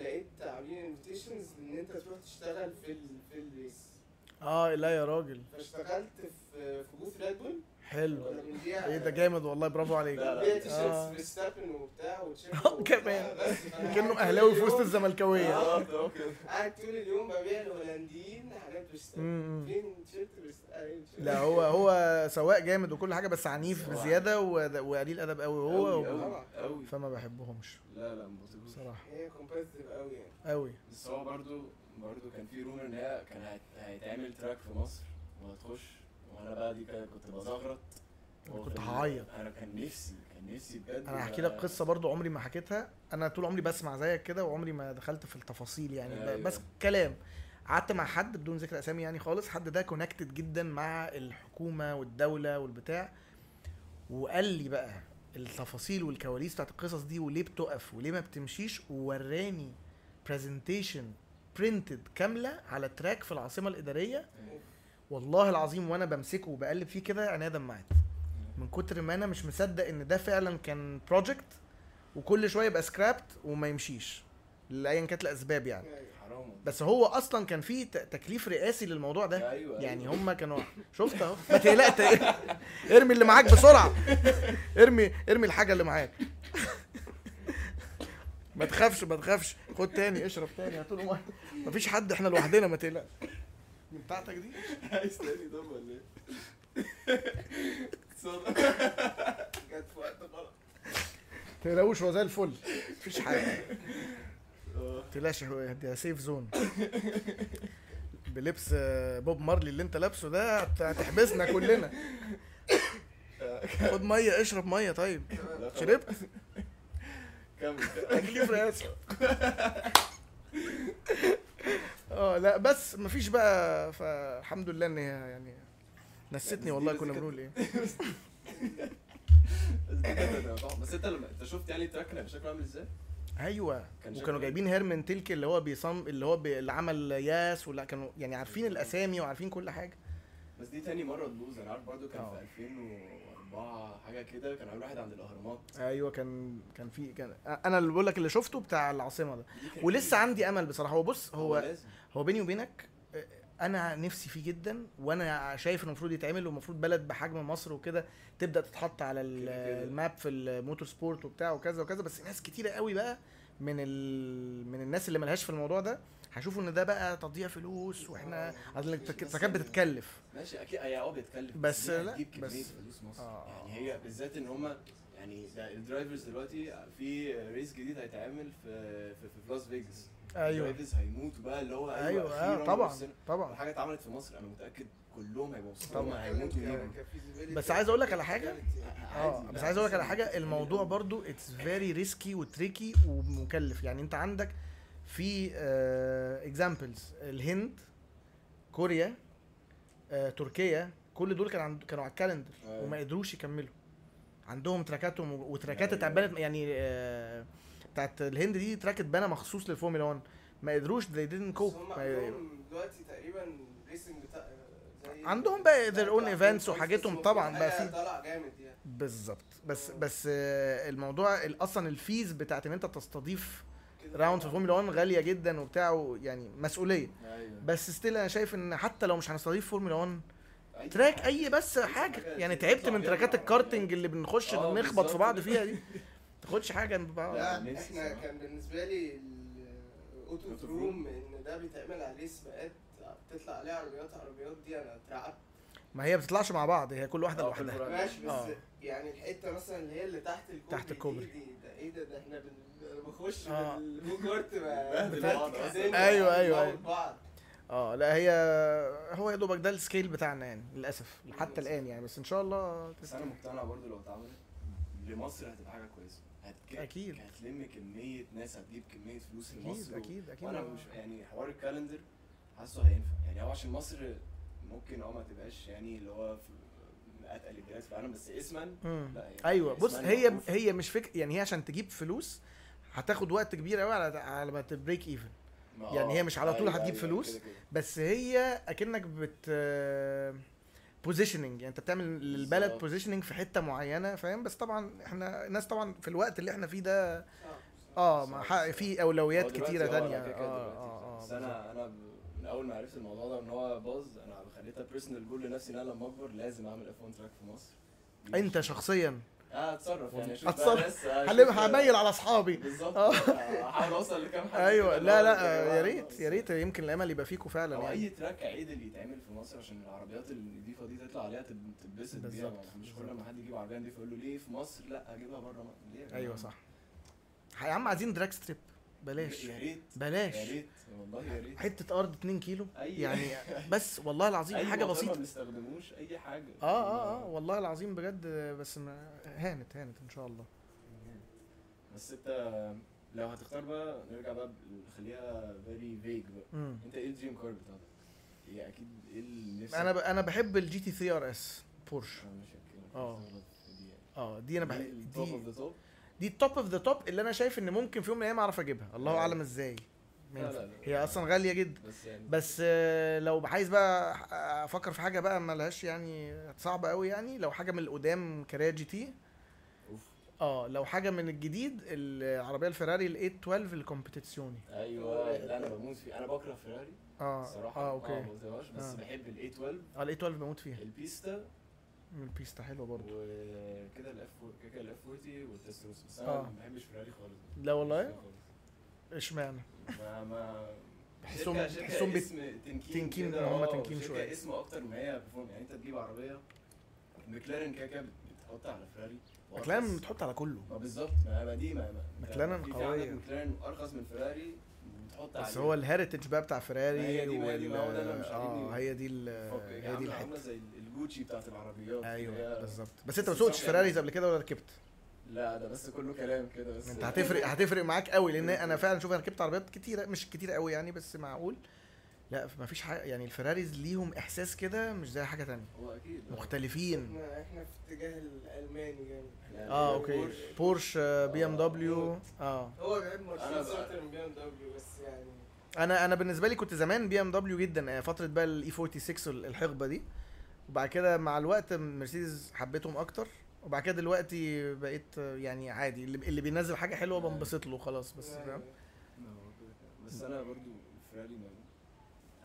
لقيت عاملين invitations إن أنت تروح تشتغل في ال في ال race. آه لا يا راجل. فاشتغلت في في booth ريد بول. حلو. بنبيع إيه ده جامد والله برافو عليك. لا، لا. بنبيع T-shirts آه. فيرستابن وبتاع آه، كمان. كأنه أهلاوي في وسط الزملكاوية. آه. قاعد طول اليوم ببيع الهولنديين حاجات فيرستابن. فين تيشيرت لا هو هو سواق جامد وكل حاجة بس عنيف بزيادة وقليل أدب قوي هو أوي. فما بحبهمش. لا لا ما بصراحة. هي competitive قوي يعني. قوي بس هو برضو برضو كان في rumor إن هي كان هيت- هيتعمل track في مصر وهتخش. وأنا بقى دي كده كنت بزغرط. أنا كنت هعيط. أنا كان نفسي كان نفسي بجد أنا هحكي لك قصة برضو عمري ما حكيتها. أنا طول عمري بسمع زيك كده وعمري ما دخلت في التفاصيل يعني. ب- أيوة. بس كلام. قعدت مع حد بدون ذكر أسامي يعني خالص. حد ده connected جدا مع الحكومة والدولة والبتاع. وقال لي بقى التفاصيل والكواليس بتاعت القصص دي وليه بتقف وليه ما بتمشيش. ووراني presentation printed كاملة على track في العاصمة الإدارية. والله العظيم وأنا بمسكه وبقلب فيه كده عينيا دمعت. من كتر ما أنا مش مصدق إن ده فعلا كان project وكل شوية يبقى scrapped وما يمشيش. لايا كانت الاسباب يعني. حرام. بس هو أصلا كان في تكليف رئاسي للموضوع ده. أيوه يعني أيوة. هم كانوا شفت أهو. ما تقلقش إرمي اللي معاك بسرعة. إرمي إرمي الحاجة اللي معاك. ما تخافش ما تخافش. خد تاني اشرب تاني هاتوا له مية. مفيش حد إحنا لوحدنا ما تقلقش. بتاعتك دي؟ عايز تاني طب ولا إيه؟ صدق. جت في وقت غلط. تقلقوش هو زي الفل. مفيش حاجة. آه. تلاش دي سيف زون بلبس آه، بوب مارلي اللي انت لابسه ده هت- هتحبسنا كلنا. خد مية اشرب مية طيب. شربت؟ كمل. تكليف رئاسي آه لا بس مفيش بقى فالحمد لله إن هي يعني نستني والله كنا بنقول إيه. بس أنت لما أنت شفت يعني ال track كان شكله عامل إزاي؟ أيوه. كان وكانوا شكله جايبين Hermann Tilke اللي هو بيصمم اللي هو بي... اللي عمل ياس ولا كانوا يعني عارفين الأسامي وعارفين كل حاجة. بس دي تاني مرة تبوظ. أنا عارف برضو كان. في 2004 حاجة كده كان عامل واحد عند الأهرامات. أيوه كان كان في كان أنا اللي بقول لك اللي شفته بتاع العاصمة ده. ولسه عندي أمل بصراحة. هو بص هو لازم. هو بيني وبينك أنا نفسي فيه جدا وأنا شايف إنه المفروض يتعمل ومفروض بلد بحجم مصر وكده تبدأ تتحط على. ال map في ال motorsport وبتاع وكذا وكذا. بس ناس كتيرة قوي بقى من ال... من الناس اللي ملهاش في الموضوع ده هيشوفوا إن ده بقى تضييع فلوس وإحنا آه. اصل بس التراكات يعني- بتتكلف ماشي أكيد هي آه بيتكلف بس دي لا، بس- فلوس مصر آه. يعني هي بالذات إن هم يعني ال drivers دلوقتي في race جديد هيتعمل في في, في لاس فيجاس أيوه ال drivers هيموتوا بقى اللي هو أيوه أيوه آه طبعا. طبعا حاجة اتعملت في مصر أنا متأكد كلهم هيبقوا طبعا. هيموتوا ليهم بس عايز أقول لك على حاجة. آه بس عايز أقول لك على حاجة يعني الموضوع برضو it's very risky و tricky ومكلف يعني أنت عندك في examples الهند كوريا آه، تركيا كل دول كان عند كانوا على ال calendar أيوة. وما قدروش يكملوا. عندهم تراكاتهم وتراكات أيوة. اتعملت يعني آه، بتاعت الهند دي track اتبنى مخصوص للفورمولا 1 ما قدروش they didn't بس cope. هم عندهم دلوقتي تقريبا racing عندهم بقى their own events وحاجتهم بس طبعاً بقى حاجة في- طالع جامد يعني. بالظبط. بس بس آه، الموضوع ال- أصلا ال fees بتاعت إن أنت تستضيف round في. فورمولا 1 غالية جدا وبتاع يعني مسؤولية أيوه بس still أنا شايف إن حتى لو مش هنستضيف فورمولا 1 أي track. أي بس حاجة حاجة يعني تعبت من تراكات مع الكارتنج اللي بنخش آه، نخبط في. بعض فيها دي تاخدش حاجة لا، إحنا. كان بالنسبة لي ال autodrome إن ده بيتعمل عليه سباقات بتطلع عليه عربيات عربيات دي أنا اترعبت ما هي بتطلعش مع بعض هي كل واحدة آه، لوحدها. ماشي بس آه. يعني الحتة مثلا اللي هي اللي تحت الكوبري تحت الكوبري. دي, دي ده إيه ده ده إحنا بن... بخش آه. بنموت أيوة. بعض آه لا هي هو يا دوبك ده ال scale بتاعنا يعني للأسف حتى الآن يعني بس إن شاء الله بس أنا مقتنع برضو لو اتعملت لمصر هتبقى حاجة كويسة هتك... أكيد. هتلم كمية ناس هتجيب كمية فلوس أكيد لمصر أكيد أكيد وأنا مش يعني حوار ال calendar حاسه هينفع يعني هو عشان مصر ممكن أه ما تبقاش يعني اللي هو من أتقل البلاد في العالم بس اسما. لا يعني أيوه بص هي. هي مش فكره يعني هي عشان تجيب فلوس هتاخد وقت كبير قوي على على ما ت break even يعني آه، هي مش على طول أيوة، هتجيب أيوة، فلوس. كده كده. بس هي أكنك بت positioning يعني أنت بتعمل للبلد. positioning في حتة معينة فاهم بس طبعا إحنا الناس طبعا في الوقت اللي إحنا فيه ده آه صح، ما في أولويات كتيرة آه، تانية آه. آه بس أنا أنا من أول ما عرفت الموضوع ده إن هو باظ أنا خليتها personal goal لنفسي إن أنا لما أكبر لازم أعمل F 1 track في مصر. أنت شخصيا آه أتصرف. يعني هلم- أشوف- هميل على أصحابي. بالظبط. آه. آه، احاول أوصل لكام حد أيوه. لا لا يا ريت. يا ريت يمكن الأمل يبقى فيكم فعلا يعني أي track عدل يتعمل في مصر عشان العربيات النظيفه دي تطلع عليها تب- تتبسط بيها. مش كل. ما حد يجيب عربية نضيفة يقول له ليه في مصر؟ لا اجيبها بره مصر. ليه؟ أيوه صح. يا عم عايزين drag strip بلاش. يا ريت. بلاش. يا ريت. والله يا ريت. حتة أرض 2 كيلو. أي- يعني بس والله العظيم أي حاجة موتور ما بسيطه بنستخدموش أي حاجة. آه آه آه. والله العظيم بجد بس ما هانت هانت إن شاء الله. بس أنت لو هتختار بقى نرجع بقى نخليها very vague بقى. مم. أنت إيه ال dream car بتاعتك؟ هي أكيد إيه اللي نفسك؟ أنا ب... أنا بحب ال GT 3 RS بورش آه. دي يعني. آه دي أنا بحب دي دي ال top of the top اللي أنا شايف إن ممكن في يوم من الأيام أعرف أجيبها. الله. أعلم إزاي. ما لا، ينفع. لا، لا. هي أصلا غالية جدا. بس يعني. بس آه، لو عايز بقى أفكر في حاجة بقى ملهاش يعني صعبة قوي يعني لو حاجة من القدام Carrera GT. آه لو حاجة من الجديد العربية الفيراري ال 812 ال Competizione أيوه لا أنا بموت فيه. أنا بكره فيراري. آه الصراحة آه okay. بطيقهاش بس آه. بحب ال 812 آه ال 812 بموت فيها. ال Pista ال Pista حلوة برضه وكده ال F كده ال F 40 وال Testarossa بس أنا آه. ما بحبش فيراري خالص لا والله مش. اشمعنى ما ما بت... اسم thinking thinking، هم آه، thinking شوية. اسم أكتر ما هي perform. يعني أنت تجيب عربية مكلارن كده كده بتحط على فيراري مكلارن. بتحط على كله ما بالظبط ما دي ما مكلارن. عندك مكلارن أرخص من فيراري بتحط بس عليه. هو ال heritage بقى بتاع فيراري هي دي- ما هي دي- مش آه. هي دي هي دي عاملة- عاملة الحته زي الجوتشي بتاعت العربيات أيوه بالظبط. بس أنت ما سوقتش Ferraris قبل كده ولا ركبت؟ لا ده بس كله كلام كده بس أنت هتفرق هتفرق معاك قوي لأن أنا فعلا شوف أنا ركبت عربيات كتيرة مش كتيرة قوي يعني بس معقول. لا ما فيش حاجة يعني ال Ferraris ليهم إحساس كده مش زي حاجة تانية. هو أكيد. مختلفين. إحنا إحنا في اتجاه الألماني جامد يعني آه أوكي. بورش. بورش بي إم آه، دبليو آه. هو بيحب أنا مرسيدس أكتر من بي إم دبليو بس يعني. أنا أنا بالنسبة لي كنت زمان بي إم دبليو جدا آه، فترة بقى ال E46 الحقبة دي. وبعد كده مع الوقت مرسيدس حبيتهم أكتر وبعد كده دلوقتي بقيت يعني عادي اللي, اللي بينزل حاجة حلوة بنبسط له خلاص بس فاهم. بس أنا برضو فيراري ما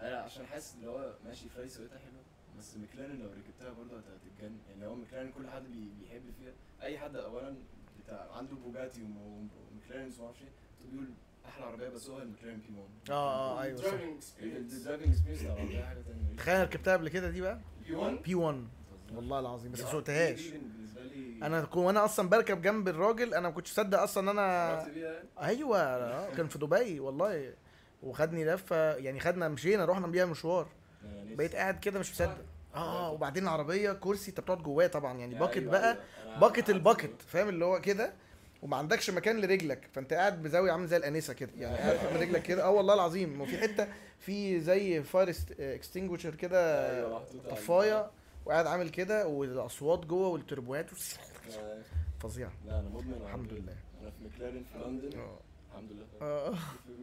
أنا عشان حاسس اللي هو ماشي فيراري سوقتها حلوة بس مكلارن لو ركبتها برضه هت- هتتجنن. يعني هو مكلارن كل حد بي- بيحب فيها. أي حد اولا بتاع عنده بوجاتي وم- ومكلارن وما أعرفش إيه بيقول أحلى عربية P1 آه آه أيوه ال driving experience ال driving experience بتاع العربيه حاجة تانية تخيل ركبتها قبل كده دي بقى؟ P1 P1 والله العظيم بس ما سوقتهاش. أنا كو- وأنا أصلا بركب جنب الراجل أنا ما كنتش مصدق أصلا إن أنا يعني؟ أيوه آه، كان في دبي والله. وخدني لفة يعني خدنا مشينا رحنا بيها مشوار نفسي. بقيت قاعد كده مش مصدق. آه وبعدين العربية كرسي أنت بتقعد جواه طبعا يعني bucket أيوة، بقى أيوة. bucket عارف ال bucket فاهم اللي هو كده؟ وما عندكش مكان لرجلك فانت قاعد بزاوية عامل زي الأنسة كده يعني قاعد من رجلك كده. آه والله العظيم وفي حتة في زي fire extinguisher كده أيوة، طفاية وقاعد عامل كده والأصوات جوه والتربوات. آه، فظيع. لا أنا مدمن الحمد. لله. أنا في مكلارن في لندن. آه. الحمد لله. آه. في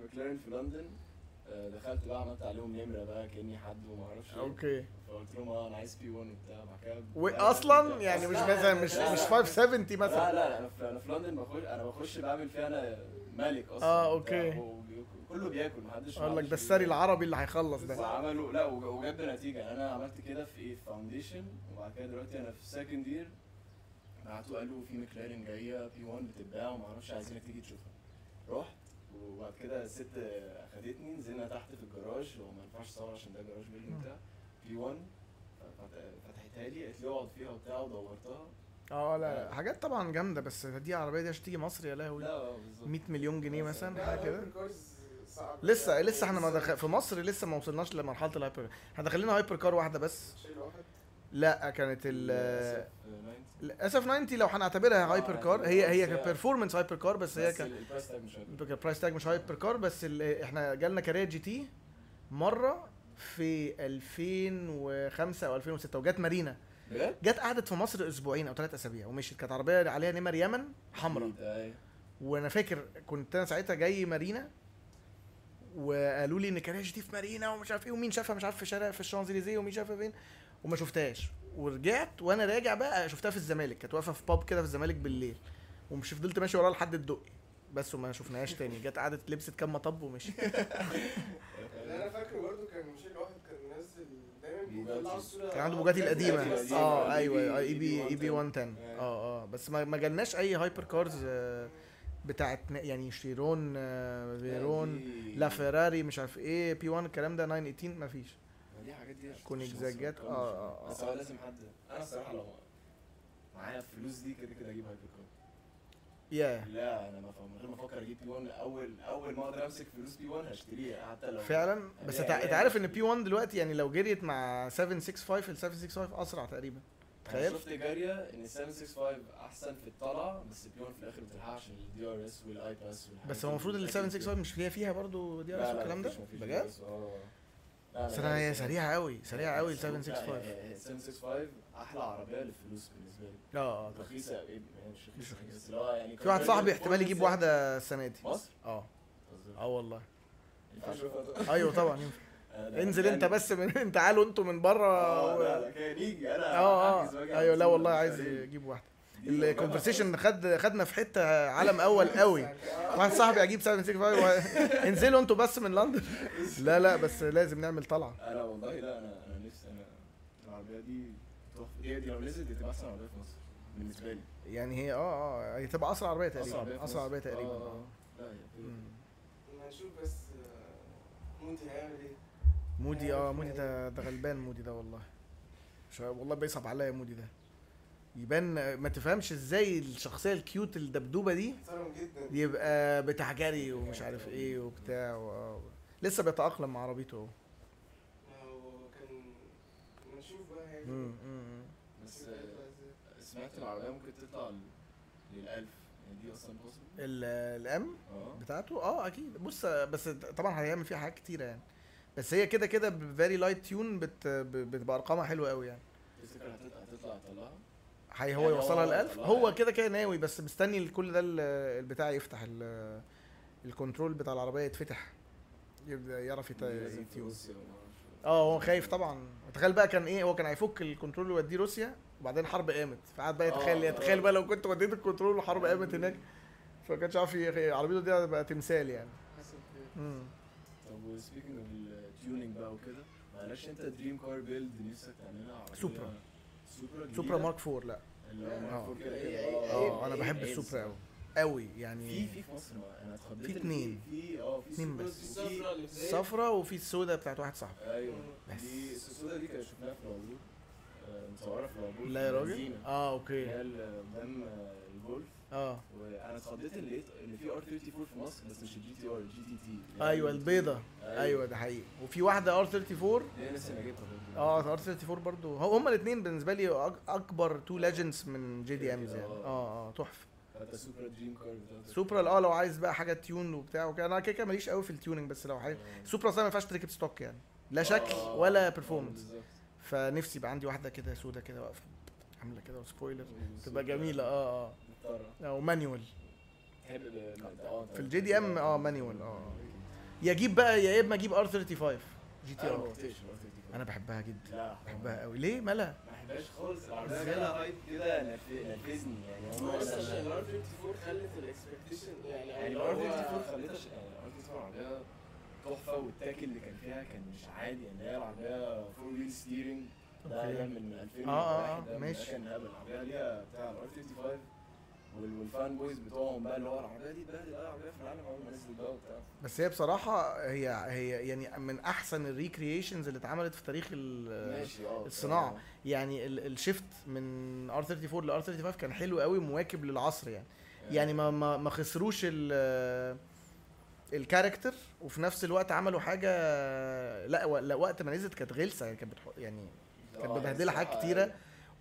مكلارن في لندن. آه، دخلت بقى عملت عليهم نمرة بقى كأني حد وما أعرفش إيه. أوكي. فقلت لهم آه أنا عايز P1 وبتاع بعد كده واصلا يعني مش لا، مثلا لا، مش لا، مش لا. 570 لا. مثلا. لا لا أنا في أنا في لندن بخش أنا بخش بعمل فيها أنا ملك أصلا آه، أوكي. وبياكل- كله بياكل محدش أقول لك ده الساري بي- العربي اللي هيخلص ده. وعملوا لا وج- وجاب نتيجة. يعني أنا عملت كده في إيه؟ foundation وبعد كده دلوقتي أنا في second year بعتوا قالوا في مكلارين جاية P1 بتتباع وما أعرفش عايزينك تيجي تشوفها. رحت وبعد كده الست أخدتني نزلنا تحت في الجراج هو ما ينفعش اصور عشان ده جراج building بتاع P1 فت- فتحتها لي قالت لي اقعد فيها وبتاع ودورتها. آه لا حاجات طبعا جامدة بس دي عربية دي عشان تيجي مصر يا لهوي. لا آه، بالظبط. 100 مليون جنيه مثلا حاجة كده. لسه لسه إحنا ما دخل في مصر لسه ما وصلناش لمرحلة ال hyper إحنا داخلين hyper car واحدة بس. لا كانت ال للأسف، آه، 90. للأسف 90 لو هنعتبرها hyper car هي هي بس هي- ك performance hyper car بس هي بس كان ال price tag مش hyper car بس إحنا جالنا Carrera GT مرة في 2005 أو 2006 وجت مارينا؟ جت قعدت في مصر أسبوعين أو ثلاث أسابيع ومشيت كانت عربية عليها نمر يمن حمراء. وأنا فاكر كنت أنا ساعتها جاي مارينا وقالوا لي إن Carrera GT في مارينا ومش عارف إيه ومين شافها مش عارف في شارع في الشانزليزيه ومين شافها فين وما شفتهاش. ورجعت وأنا راجع بقى شفتها في الزمالك. كانت واقفة في باب كده في الزمالك بالليل. ومش فضلت ماشي وراها لحد الدقي. بس وما شفناهاش تاني. جت قعدت لبست كام مطب ومشي. اللي أنا فاكره برضه كان شيل واحد كان منزل دايما. بيطلع الصورة كان عنده بوجاتي القديمة. القديمة. آه أيوه EB EB B 110 110. آه. آه بس ما ما جالناش أي hyper cars آه، بتاعت يعني شيرون آه، فيرون دي- لا فيراري مش عارف إيه P1 الكلام ده 918 ما فيش. دي حاجات دي كونيكزاجات، آه، آه، آه. بس هو لازم حد. أنا الصراحة لو معايا الفلوس دي كده كده أجيب hyper car يا لا أنا ما فاهم من غير ما أفكر أجيب P1 أول أول ما أقدر أمسك فلوس P1 هشتريها حتى لو فعلا؟ بس لا، أنت. عارف إن P1 دلوقتي يعني لو جريت مع 765 ال 765 أسرع تقريبا. تخيل؟ شفت جارية إن ال 765 أحسن في الطلعه بس P1 في الآخر بتلحقها عشان ال DRS وال IPAS بس هو المفروض ال 765 مش فيها فيها برضو DRS والكلام ده؟ بجد؟ بس أنا هي سريعة قوي سريعة قوي ال 765 ال 765 أحلى عربية للفلوس بالنسبة لي. آه رخيصة إيه يعني مش رخيصة. بس اللي هو يعني في واحد صاحبي احتمال يجيب واحدة السنة دي. مصر؟ آه. آه والله؟ أيوه طبعا ينفع. أنا انزل انت بس من تعالوا أنتوا من بره آه لا لا كان يجي أنا آه آه. أيوه لا والله عايز. يجيب واحدة. الكونفرسيشن خد خدنا في حتة عالم أول قوي. واحد صاحبي أجيب 765 و... انزلوا أنتوا بس من لندن. لا لا بس لازم نعمل طلعة. أنا والله لا أنا أنا نفسي أنا العربية دي تحفة. دي, لو نزلت دي تبقى احسن عربية في مصر بالنسبة لي. يعني هي آه آه هي تبقى أسرع عربية أسرع عربية تقريبا أسرع عربية. تقريبا. آه، آه آه. لا هي. هنشوف بس آه، مودي هيعمل إيه. مودي آه مودي ده ده غلبان مودي ده والله. مش والله بيصعب عليا مودي ده. يبان ما تفهمش إزاي الشخصية ال cute الدبدوبة دي يبقى بتاع جري ومش عارف إيه وبتاع و... لسه بيتأقلم مع عربيته اهو. هو كان نشوف بقى هيعمل مم، مم. بس آه، سمعت العربية ممكن تطلع لل 1000 يعني دي أصلا ال M آه. بتاعته؟ آه أكيد. بص بس طبعا هيعمل فيها حاجات كتيرة يعني. بس هي كده كده very light tune بتبقى أرقامها حلوة قوي يعني. تفتكر هتطلع يطلعها هي هو يعني يوصلها هو ل 1000 طلعها هو. كده كده ناوي بس مستني كل ده ال- البتاع يفتح ال- ال control بتاع العربية يتفتح يبدأ يعرف يت- لازم في ي tune روسيا وما أعرفش. آه هو خايف طبعا تخيل بقى كان إيه هو كان هيفك الكنترول ويوديه روسيا وبعدين حرب قامت فقعد بقى يتخيل آه، يتخيل آه. بقى لو كنت وديت الكنترول وحرب قامت هناك فما كانش عارف عربيته دي هتبقى تمثال يعني. طب و speaking of ال tuning بقى وكده معلش انت dream car build نفسك تعملها سوبرا. سوبرا سوبرا Mark 4 لا إيه- إيه- آه أنا إيه- بحب إيه السوبرا. قوي قوي في يعني في في مصر ما أنا اتخضيت في اتنين. في آه في اتنين بس. وفي الصفرا في. الصفرا وفي السودا بتاعت واحد صاحبي أيوه بس. دي السودا دي كانت شفناها في العبور آه، مصوره في العبور لا يا في راجل. آه اللي okay هي قدام آه، الجولف آه. وأنا اتخضيت ان لقيت ان في R 34 في مصر بس مش ال GTR ال GTT أيوه البيضة. أيوه. ده حقيقي. وفي واحدة R 34 دي أنا لسه أنا جبتها برضه. آه R 34 برضو هو هما الاثنين بالنسبة لي أكبر two legends من JDMs يعني. آه. آه تحفة. حتى سوبرا dream car بتاعتك سوبرا آه لو عايز بقى حاجة tune وبتاع وكده. أنا كده كده ماليش قوي في ال tuning بس لو عايز. سوبرا أصلا ما ينفعش تركب stock يعني. لا شكل آه، ولا performance. فنفسي يبقى عندي واحدة كده سودا كده واقفة عامله كده و spoiler تبقى جميلة. آه. آه. و manual تحب ال- ال- آه في ال JDM آه manual آه يجيب بقى يا إما أجيب R 35 GTR أنا بحبها جدا لا بحبها قوي ليه؟ مالها؟ ما بحبهاش خالص. العربيه؟ جالها hype كده نرف- نرفزني يعني. هم بس عشان ال R 54 خلت ال expectation يعني ال R 54 خليتها ش- يعني ال R 54 عربية تحفة وال tech اللي كان فيها كان مش عادي يعني. هي العربية four wheel steering ده من 2001 آه، آه، ده من- ماشي. كان هبل. العربية ليها بتاع ال R 55 وال- وال fan boys بتوعهم بقى اللي هو العربيه دي بقى اي عربية في العالم اول ما نزلت بقى وبتاع. بس هي بصراحة هي هي يعني من أحسن ال recreations اللي اتعملت في تاريخ ماشي آه الصناعة. يعني ال- ال shift من R 34 ل R 35 كان حلو قوي مواكب للعصر يعني. يعني ما ما ما خسروش ال ال character وفي نفس الوقت عملوا حاجة لا لا وقت ما نزلت كانت غلسة كانت بتح... يعني كانت آه، مبهدله حاجات كتيرة.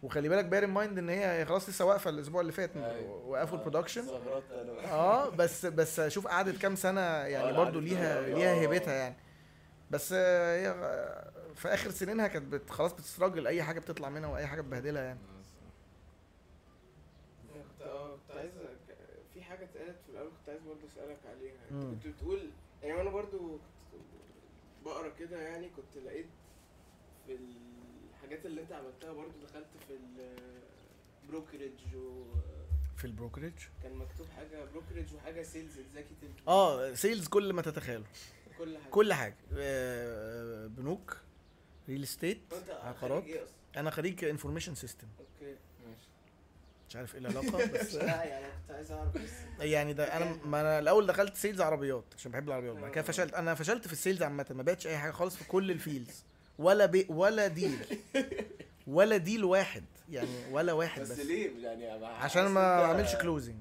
وخلي بالك bear in mind إن هي خلاص لسه واقفة الأسبوع اللي فات أيوة. وقفوا آه، ال production. آه بس بس شوف قعدت كام سنة يعني آه، برضو ليها ليها آه. هيبتها يعني بس هي في آخر سنينها كانت بت خلاص بت struggle أي حاجة بتطلع منها وأي حاجة بتبهدلها يعني كنت آه كنت عايز في حاجة اتقالت في الأول كنت عايز برضه أسألك عليها. انت كنت بتقول يعني وأنا برضه كنت بقرأ كده يعني كنت لقيت في الحاجات اللي انت عملتها برضه دخلت في ال brokerage في ال brokerage وكان مكتوب حاجة brokerage وحاجة sales executive آه sales كل ما تتخيله. كل حاجة. كل حاجة. آه، بنوك real estate عقارات. أصلا؟ أنا خريج information system okay. ماشي. مش عارف إيه العلاقة بس لا يعني كنت عايز أعرف بس. يعني ده أنا ما أنا الأول دخلت sales عربيات عشان بحب العربيات. بعد كده فشلت. أنا فشلت في ال sales عامة. ما بقتش أي حاجة خالص في كل ال fields ولا بي ولا deal. ولا deal واحد. يعني ولا واحد بس بس. ليه؟ يعني عشان ما أعملش closing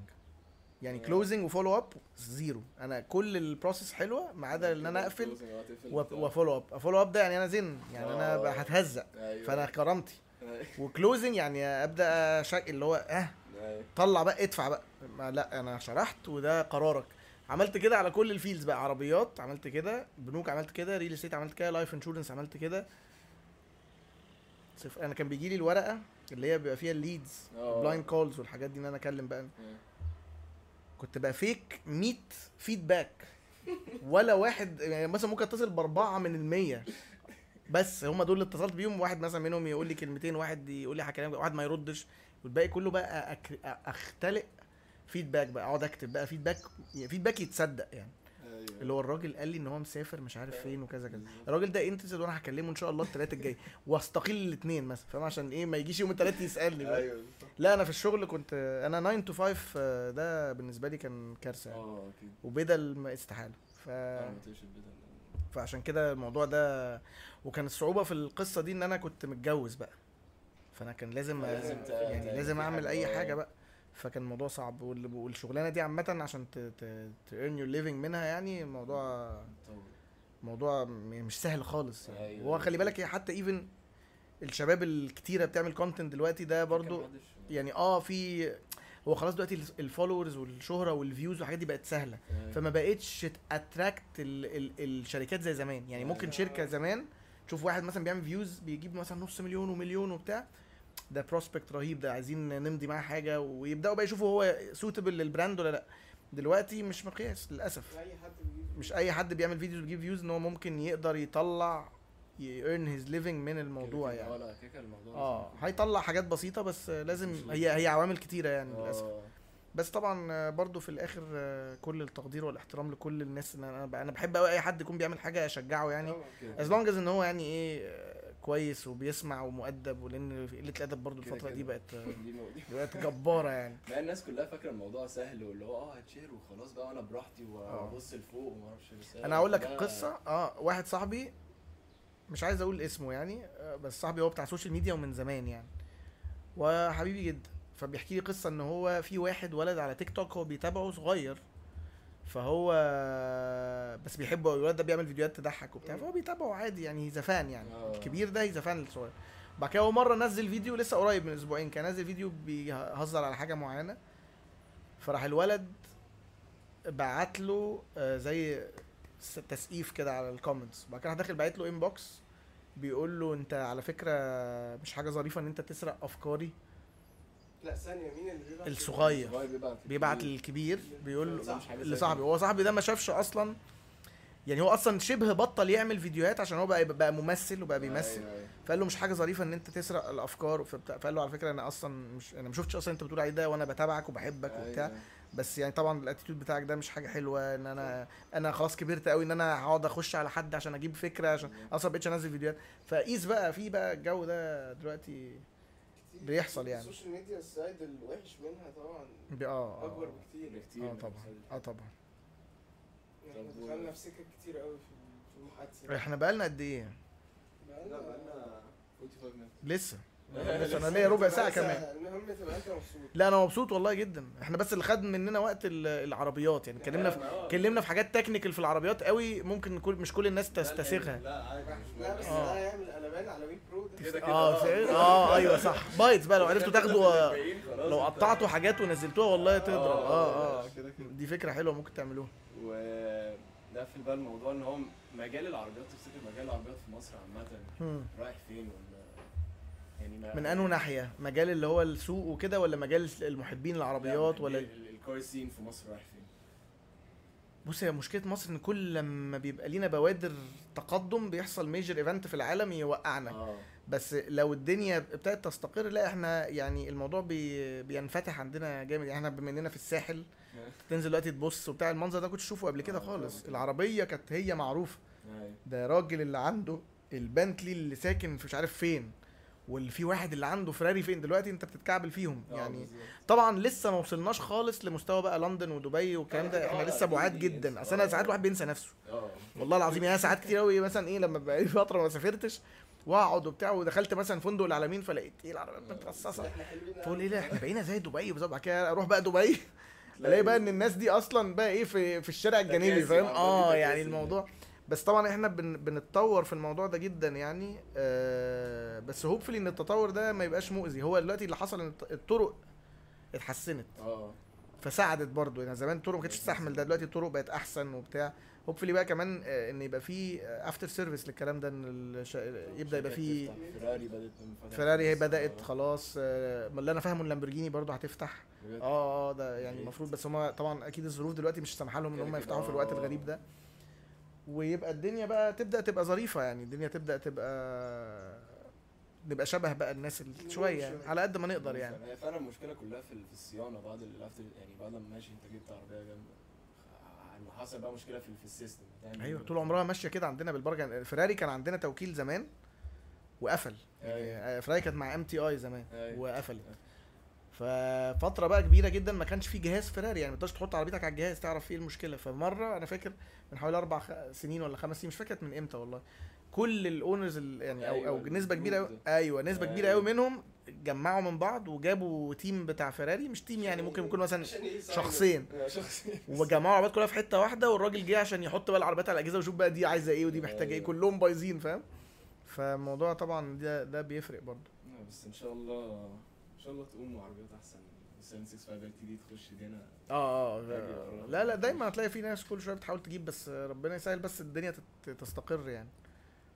يعني. closing و follow up zero. أنا كل ال process حلوة ما عدا إن أنا أقفل و follow up follow up ده يعني أنا زن. يعني أنا آه. هتهزق. أيوة. فأنا كرامتي. و closing يعني أبدأ شك اللي هو آه. أيوة. طلع بقى ادفع بقى. ما لا أنا شرحت وده قرارك. عملت كده على كل ال fields بقى عربيات عملت كده بنوك عملت كده real estate عملت كده life insurance عملت كده. صفر أنا كان بيجي لي الورقة اللي هي بيبقى فيها ال leads. blind calls والحاجات دي إن أنا أكلم بقى. كنت بقى fake 100 feedback ولا واحد يعني مثلا ممكن أتصل بأربعة من المية. بس هم دول اللي اتصلت بيهم واحد مثلا منهم يقول لي كلمتين واحد يقول لي كلام واحد ما يردش. والباقي كله بقى أك... أختلق feedback بقى اقعد اكتب بقى feedback feedback يتصدق يعني. أيوة. اللي هو الراجل قال لي إن هو مسافر مش عارف فين وكذا كذا. الراجل ده interested وأنا هكلمه إن شاء الله الثلاث الجاي. واستقيل الاثنين مثلا فاهم؟ عشان إيه؟ ما يجيش يوم الثلاث يسألني بقى. أيوه. لا أنا في الشغل كنت أنا 9 to 5 آه، ده بالنسبة لي كان كارثة يعني. آه أكيد. وبدل ما استحالة. ف... فعشان كده الموضوع ده وكان الصعوبة في القصة دي إن أنا كنت متجوز بقى. فأنا كان لازم لازم يعني لازم أعمل أي آه. حاجة بقى. فكان الموضوع صعب وال- والشغلانة دي عامة عشان ت ت earn your living منها يعني موضوع. موضوع مش سهل خالص يعني أيوة. وهو خلي بالك حتى ايفن الشباب الكتيرة بتعمل content دلوقتي ده برضو يعني آه في هو خلاص دلوقتي ال followers والشهرة وال views والحاجات دي بقت سهلة أيوة. فما بقتش attract ال ال الشركات زي زمان يعني ممكن شركة زمان تشوف واحد مثلا بيعمل views بيجيب مثلا نص مليون ومليون وبتاع ده prospect رهيب ده عايزين نمضي معاه حاجة ويبدأوا بقى يشوفوا هو suitable لل brand ولا لأ. دلوقتي مش مقياس للأسف. أي حد بيجيب مش أي حد بيعمل videos بيجيب views إن هو ممكن يقدر يطلع earn his living من الموضوع يعني. آه آه هيطلع حاجات بسيطة بس لازم هي هي عوامل كتيرة يعني آه. للأسف. بس طبعا برضو في الآخر آه، كل التقدير والاحترام لكل الناس إن أنا أنا بحب قوي أي حد يكون بيعمل حاجة أشجعه يعني. as long as إن هو يعني إيه كويس وبيسمع ومؤدب ولأن قلة الأدب برضو كده الفترة دي كده. بقت آه، بقت جبارة يعني. ما الناس كلها فاكرة الموضوع سهل واللي هو آه هت share وخلاص بقى وأنا براحتي وابص لفوق وما أعرفش إيه. أنا هقول لك القصة آه واحد صاحبي مش عايز أقول اسمه يعني آه، بس صاحبي هو بتاع ال social media ومن زمان يعني. وحبيبي جدا. فبيحكي لي قصة إن هو في واحد ولد على تيك توك هو بيتابعه صغير. فهو بس بيحبه الولد ده بيعمل فيديوهات تضحك وبتاع فهو بيتابعه عادي يعني he's fan يعني. آه. الكبير ده he's fan للصغير بعد كده مرة نزل فيديو لسه قريب من أسبوعين كان نزل فيديو بيهزر على حاجة معينة. فراح الولد بعت له آه، زي تسقيف كده على ال comments بعد كده راح داخل بعت له inbox بيقول له انت على فكرة مش حاجة ظريفة إن أنت تسرق أفكاري. لا ثانية مين اللي بيبعت الصغير. بيبعت بيبعت للكبير. بيقول لصاحبي. هو صاحبي ده ما شافش أصلا. يعني هو أصلا شبه بطل يعمل فيديوهات عشان هو بقى بقى ممثل وبقى بيمثل. أيوة، أيوة. فقال له مش حاجة ظريفة إن أنت تسرق الأفكار فقال له على فكرة أنا أصلا مش أنا ما شفتش أصلا أنت بتقول عليه ده وأنا بتابعك وبحبك وبتاع. أيوة. بس يعني طبعا ال attitude بتاعك ده مش حاجة حلوة. إن أنا أنا خلاص كبرت قوي إن أنا هقعد أخش على حد عشان أجيب فكرة عشان أصلا بقيتش أنزل فيديوهات. فقيس بقى في بقى الجو ده دلوقتي بيحصل يعني. ال social media ال side الوحش منها طبعا. ب- آه أكبر بكتير. بكتير آه طبعا. آه طبعا. إحنا و- دخلنا في سكة كتير قوي في في المحادثة. إحنا بقالنا قد إيه؟ لا بقالنا 45 minutes. لسه. لسه. أنا ليا ربع ساعة كمان. المهم تبقى أنت مبسوط. لا أنا مبسوط والله جدا. إحنا بس اللي خد مننا وقت ال- العربيات. يعني اتكلمنا في آه. اتكلمنا في حاجات technical في العربيات قوي ممكن كل مش كل الناس تستسيغها. لا عادي مش لا بس مهم. آه. ده هيعمل قلبان على ويك آه آه أيوه صح. bites بقى لو عرفتوا تاخدوا لو قطعتوا حاجات ونزلتوها والله تضرب. آه آه كده كده. دي فكرة حلوة ممكن تعملوها. في بقى الموضوع إن هو مجال العربيات تفتكر مجال العربيات في مصر عامة مم. رايح فين ولا؟ يعني من أنه ناحية؟ مجال اللي هو السوق وكده ولا مجال المحبين العربيات؟ ولا ال car scene في مصر رايح فين؟ بص هي مشكلة مصر إن كل لما بيبقى لينا بوادر تقدم بيحصل major event في العالم يوقعنا. آه. بس لو الدنيا ابتدت تستقر لا إحنا يعني الموضوع بي بينفتح عندنا جامد. يعني إحنا بما اننا في الساحل تنزل دلوقتي تبص وبتاع المنظر ده كنت تشوفه قبل كده آه، خالص. طبعاً. العربية كانت هي معروفة. أيوه. ده راجل اللي عنده البنتلي اللي ساكن في مش عارف فين واللي في واحد اللي عنده فراري فين. دلوقتي انت بتتكعبل فيهم. آه، يعني. طبعا لسه ما وصلناش خالص لمستوى بقى لندن ودبي والكلام ده. آه، إحنا آه، لسه بعاد. جدا. أصل أنا آه. ساعات الواحد بينسى نفسه. والله العظيم يعني ساعات كتير قوي مثلا إيه لما بقى لي فترة ما سافرتش واقعد وبتاع ودخلت مثلا فندق العالمين فلقيت إيه العربيات مترصصة. قوي. إيه ده إحنا بقينا زي دبي بالظبط بعد كده أروح بقى دبي. ألاقي بقى إن الناس دي أصلا بقى إيه في في الشارع الجانبي تكاسي، فاهم؟ آه. يعني الموضوع. بس طبعا إحنا بن بنتطور في الموضوع ده جدا يعني آه بس hopefully إن التطور ده ما يبقاش مؤذي. هو دلوقتي اللي حصل إن الط- الطرق اتحسنت. آه. فساعدت برضو. يعني زمان الطرق ما كانتش تستحمل ده دلوقتي الطرق بقت أحسن وبتاع. hopefully بقى كمان آه، إن يبقى في after service للكلام ده إن الش... يبدأ يبقى في. فيراري بدأت. فيراري هي بدأت خلاص آه، اللي أنا فاهمه اللامبورجيني برضو هتفتح بجد. آه آه ده يعني. المفروض بس هم طبعا أكيد الظروف دلوقتي مش سامحة لهم إن هم يفتحوا في الوقت آه. الغريب ده ويبقى الدنيا بقى تبدأ تبقى ظريفة يعني الدنيا تبدأ تبقى نبقى شبه بقى الناس ال- شوية يعني على قد ما نقدر يعني هي فعلا المشكلة كلها في في الصيانة بعد ال after يعني بعد ما ماشي أنت جبت عربية جامدة خ- حصل بقى مشكلة في في ال system. هتعمل أيوه طول؟ عمرها ماشية كده عندنا بالبرجه فيراري كان عندنا توكيل زمان وقفل. أيوة. يعني فيراري كانت مع MTI زمان أيوة. وقفلت. ففترة بقى كبيرة جدا ما كانش في جهاز فيراري يعني ما تقدرش تحط عربيتك على الجهاز تعرف إيه المشكلة. فمرة أنا فاكر من حوالي أربع سنين ولا خمس سنين مش فاكر من إمتى والله. كل ال owners يعني أو أو أيوة، نسبة كبيرة أيوه نسبة كبيرة أيوة. قوي منهم جمعوا من بعض وجابوا team بتاع فيراري مش team يعني ممكن يكون مثلا. شخصين. آه، وجمعوا العربيات كلها في حتة واحدة والراجل جه عشان يحط بقى العربيات على الأجهزة ويشوف بقى دي عايزة إيه ودي محتاجة إيه أيوة. كلهم بايظين فاهم؟ فالموضوع طبعا ده ده بيفرق برضه. آه، بس إن شاء الله إن شاء الله تقوم عربيات أحسن. 765 LT دي تخش دي هنا. آه آه أيوة. لا لا دايما هتلاقي في ناس كل شوية بتحاول تجيب بس ربنا يسهل بس الدنيا تستقر يعني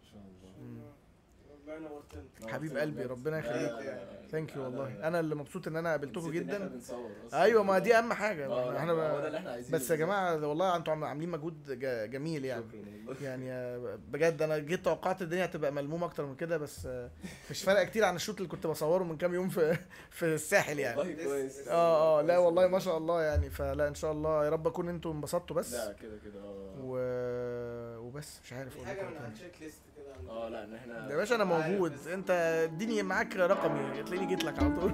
ان شاء الله مم. والله نورتنا حبيب قلبي،. ربنا يخليك. thank you والله. أنا اللي مبسوط إن أنا قابلتكم جدا. أيوه ما دي أهم حاجة. إحنا ب... بس يا جماعة والله أنتوا عم- عاملين مجهود ج- جميل يعني. يعني آه، بجد أنا جيت توقعت الدنيا هتبقى ملمومة أكتر من كده بس آه، مش فارقة كتير عن ال shoot اللي كنت بصوره من كام يوم في في الساحل يعني. والله كويس. آه آه لا والله ما شاء الله يعني. فلا إن شاء الله يا رب أكون أنتوا انبسطتوا بس. لا كده كده آه. و... وبس مش عارف حاجة إيه من التشيك ليست كده آه لا إن إحنا يا باشا أنا موجود. أنت اديني معاك رقمي هتلاقيني جيت لك على طول.